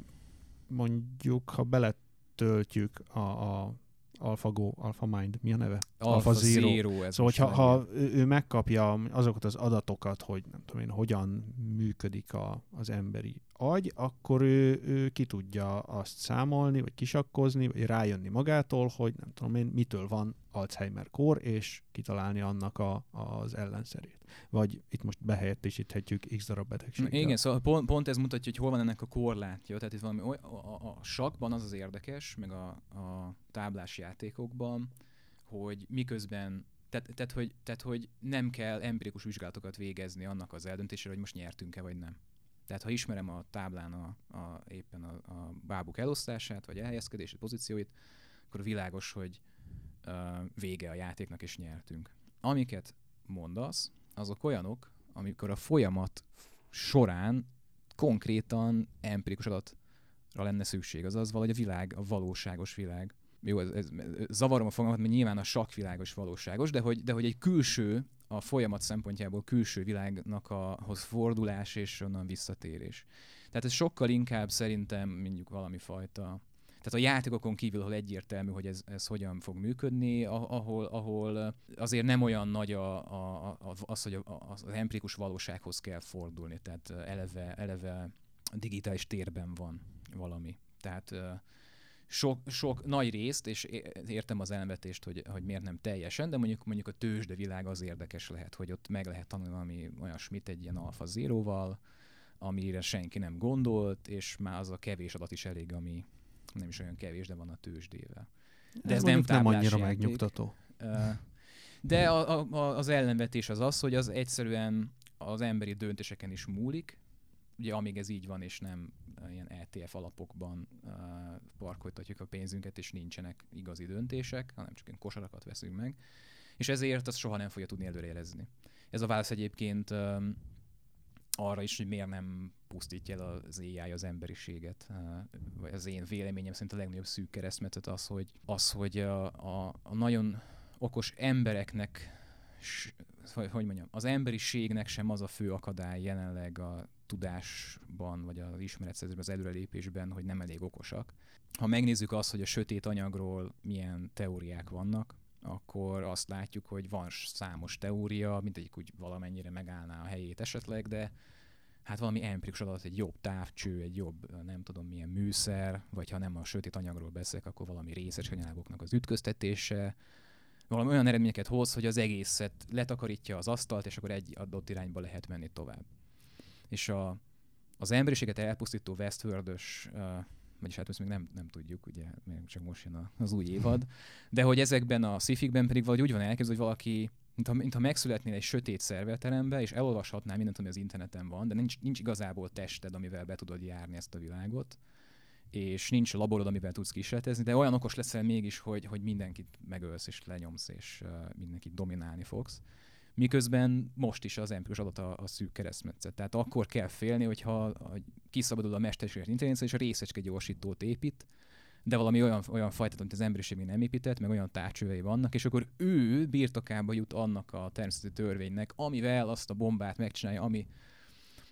mondjuk, ha beletöltjük a, a AlphaGo, AlphaMind, mi a neve? Alpha Zero. Zero. ez Szóval, hogyha ha ő, ő megkapja azokat az adatokat, hogy nem tudom én, hogyan működik a, az emberi agy, akkor ő, ő ki tudja azt számolni, vagy kisakkozni, vagy rájönni magától, hogy nem tudom én, mitől van Alzheimer-kór, és kitalálni annak a, az ellenszerét. Vagy itt most behelyettesíthetjük x darab betegséggel. Igen, szóval pont, pont ez mutatja, hogy hol van ennek a korlátja. Tehát itt valami oly, a, a, a sakban az az érdekes, meg a, a táblás játékokban, hogy miközben tehát, tehát, hogy, tehát, hogy nem kell empirikus vizsgálatokat végezni annak az eldöntésére, hogy most nyertünk-e vagy nem. Tehát ha ismerem a táblán a, a, éppen a, a bábuk elosztását, vagy elhelyezkedési pozícióit, akkor világos, hogy uh, vége a játéknak, és nyertünk. Amiket mondasz, azok olyanok, amikor a folyamat során konkrétan empirikus adatra lenne szükség. Azaz valahogy a világ, a valóságos világ. Jó, ez, ez, zavarom a fogalmat, mert nyilván a sakvilágos valóságos, de hogy, de hogy egy külső, a folyamat szempontjából külső világnak a, hoz fordulás és onnan visszatérés. Tehát ez sokkal inkább szerintem mondjuk valami fajta tehát a játékokon kívül, ahol egyértelmű, hogy ez, ez hogyan fog működni, ah- ahol, ahol azért nem olyan nagy a, a, a, az, hogy a- az empirikus valósághoz kell fordulni, tehát eleve, eleve digitális térben van valami. Tehát sok, sok nagy részt, és értem az elmetést, hogy, hogy miért nem teljesen, de mondjuk mondjuk a tőzsde világ az érdekes lehet, hogy ott meg lehet tanulni valami olyasmit egy ilyen alfa zéróval, amire senki nem gondolt, és már az a kevés adat is elég, ami nem is olyan kevés, de van a tőzsdével. De ez nem mondjuk nem táblás annyira játék. megnyugtató. De a, a- az ellenvetés az az, hogy az egyszerűen az emberi döntéseken is múlik, ugye amíg ez így van, és nem ilyen ETF alapokban uh, parkoltatjuk a pénzünket, és nincsenek igazi döntések, hanem csak ilyen kosarakat veszünk meg, és ezért azt soha nem fogja tudni előrejelezni. Ez a válasz egyébként um, arra is, hogy miért nem pusztítja el az AI az emberiséget. Vagy az én véleményem szerint a legnagyobb szűk keresztmetszet az, hogy, az, hogy a, a, a nagyon okos embereknek, hogy mondjam, az emberiségnek sem az a fő akadály jelenleg a tudásban, vagy az ismeretszerzésben, az előrelépésben, hogy nem elég okosak. Ha megnézzük azt, hogy a sötét anyagról milyen teóriák vannak, akkor azt látjuk, hogy van számos teória, mindegyik úgy valamennyire megállná a helyét esetleg, de hát valami empirikus adat, egy jobb távcső, egy jobb, nem tudom milyen műszer, vagy ha nem a sötét anyagról beszélek, akkor valami részes anyagoknak az ütköztetése, valami olyan eredményeket hoz, hogy az egészet letakarítja az asztalt, és akkor egy adott irányba lehet menni tovább. És a, az emberiséget elpusztító westworld uh, vagyis hát ezt még nem, nem tudjuk, ugye, még csak most jön az új évad, de hogy ezekben a szifikben pedig valahogy úgy van elkezdve, hogy valaki mintha, mintha megszületnél egy sötét szerverterembe, és elolvashatnál mindent, ami az interneten van, de nincs, nincs igazából tested, amivel be tudod járni ezt a világot, és nincs laborod, amivel tudsz kísérletezni, de olyan okos leszel mégis, hogy, hogy mindenkit megölsz és lenyomsz, és uh, mindenkit dominálni fogsz. Miközben most is az empirikus adat a, a szűk keresztmetszet. Tehát akkor kell félni, hogyha kiszabadul a mesterséges intelligencia, és a részecske gyorsítót épít, de valami olyan, olyan fajtát, amit az emberiség még nem épített, meg olyan tárcsövei vannak, és akkor ő birtokába jut annak a természeti törvénynek, amivel azt a bombát megcsinálja, ami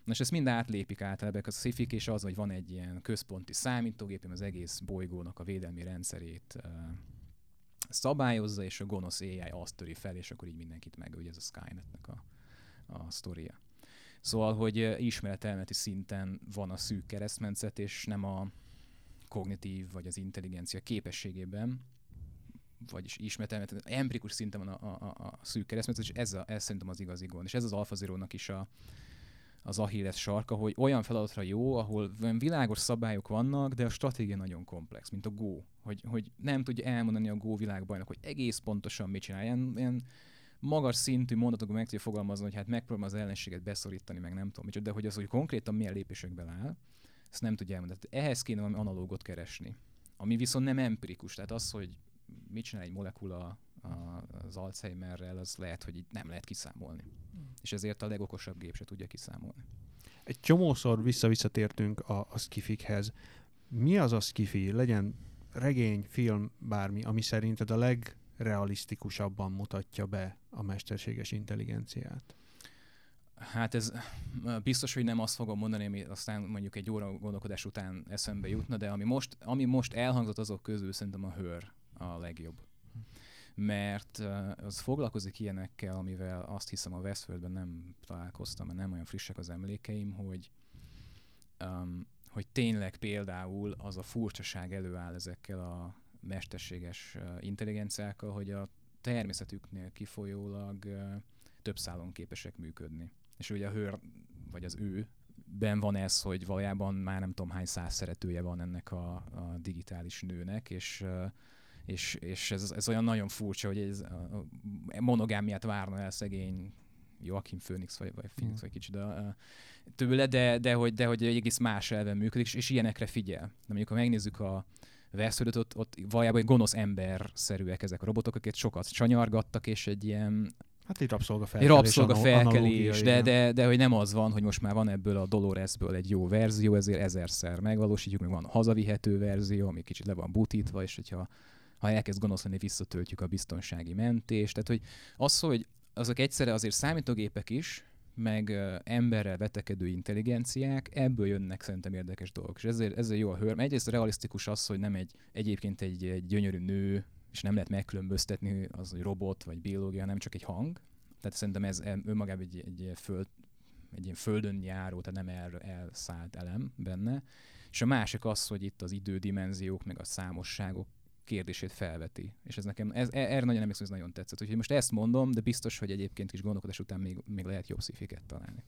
és ezt mind átlépik általában a szifik, és az, hogy van egy ilyen központi számítógép, az egész bolygónak a védelmi rendszerét szabályozza, és a gonosz AI azt töri fel, és akkor így mindenkit meg, ugye ez a Skynetnek a, a sztoria. Szóval, hogy ismeretelmeti szinten van a szűk keresztmetszet, és nem a kognitív vagy az intelligencia képességében, vagyis ismeretelmeti, empirikus szinten van a, a, a szűk keresztmetszet, és ez, a, ez szerintem az igazi gond. És ez az AlphaZero-nak is a, az Achilles sarka, hogy olyan feladatra jó, ahol világos szabályok vannak, de a stratégia nagyon komplex, mint a Go. Hogy, hogy nem tudja elmondani a Go világbajnak, hogy egész pontosan mit csinál. Ilyen, ilyen magas szintű mondatokban meg tudja fogalmazni, hogy hát megpróbálom az ellenséget beszorítani, meg nem tudom de hogy az, hogy konkrétan milyen lépésekben áll, ezt nem tudja elmondani. Tehát ehhez kéne valami analógot keresni. Ami viszont nem empirikus, tehát az, hogy mit csinál egy molekula az Alzheimerrel, az lehet, hogy itt nem lehet kiszámolni. Hmm. És ezért a legokosabb gép se tudja kiszámolni. Egy csomószor vissza-visszatértünk a, a skifikhez. Mi az a skifi? Legyen regény, film, bármi, ami szerinted a legrealisztikusabban mutatja be a mesterséges intelligenciát? Hát ez biztos, hogy nem azt fogom mondani, ami aztán mondjuk egy óra gondolkodás után eszembe jutna, de ami most, ami most elhangzott azok közül, szerintem a hőr a legjobb mert az foglalkozik ilyenekkel, amivel azt hiszem a Westworldben nem találkoztam, mert nem olyan frissek az emlékeim, hogy um, hogy tényleg például az a furcsaság előáll ezekkel a mesterséges intelligenciákkal, hogy a természetüknél kifolyólag több szálon képesek működni. És ugye a hőr, vagy az ő, ben van ez, hogy valójában már nem tudom hány száz szeretője van ennek a, a digitális nőnek, és és, és ez, ez olyan nagyon furcsa, hogy ez a monogámiát várna el szegény Joachim Phoenix, vagy, vagy Phoenix, mm. vagy kicsit de, tőle, de, de, hogy, de hogy egy egész más elven működik, és, és ilyenekre figyel. De mondjuk, ha megnézzük a Westworld, ott, ott valójában egy gonosz ember-szerűek ezek a robotok, akiket sokat csanyargattak, és egy ilyen Hát egy rabszolgafelkelés. Egy rabszolgafelkelés, de, de, de, hogy nem az van, hogy most már van ebből a Doloresből egy jó verzió, ezért ezerszer megvalósítjuk, meg van hazavihető verzió, ami kicsit le van butítva, és hogyha ha elkezd gonosz lenni, visszatöltjük a biztonsági mentést. Tehát, hogy az, hogy azok egyszerre azért számítógépek is, meg emberrel vetekedő intelligenciák, ebből jönnek szerintem érdekes dolgok. És ezért, ezért jó a hőr. Egyrészt realisztikus az, hogy nem egy egyébként egy, egy gyönyörű nő, és nem lehet megkülönböztetni az, hogy robot vagy biológia, nem csak egy hang. Tehát szerintem ez önmagában egy, egy, föld, egy ilyen földön járó, tehát nem el, elszállt elem benne. És a másik az, hogy itt az idődimenziók, meg a számosságok kérdését felveti. És ez nekem, ez, erre nagyon emlékszem, ez nagyon tetszett. Úgyhogy most ezt mondom, de biztos, hogy egyébként is gondolkodás után még, még lehet jobb szifiket találni.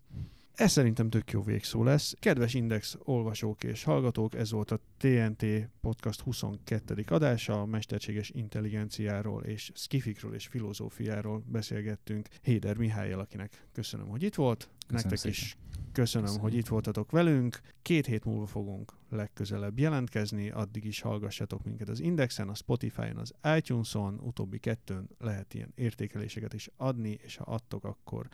Ez szerintem tök jó végszó lesz. Kedves Index olvasók és hallgatók, ez volt a TNT Podcast 22. adása, a mesterséges intelligenciáról és skifikről és filozófiáról beszélgettünk Héder Mihályjal, akinek köszönöm, hogy itt volt. Köszönöm Nektek szépen. is köszönöm, köszönöm, hogy itt voltatok velünk. Két hét múlva fogunk legközelebb jelentkezni, addig is hallgassatok minket az Indexen, a Spotify-on, az iTunes-on, utóbbi kettőn lehet ilyen értékeléseket is adni, és ha adtok, akkor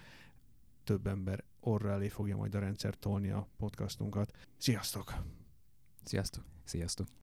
több ember orra elé fogja majd a rendszer tolni a podcastunkat. Sziasztok! Sziasztok! Sziasztok!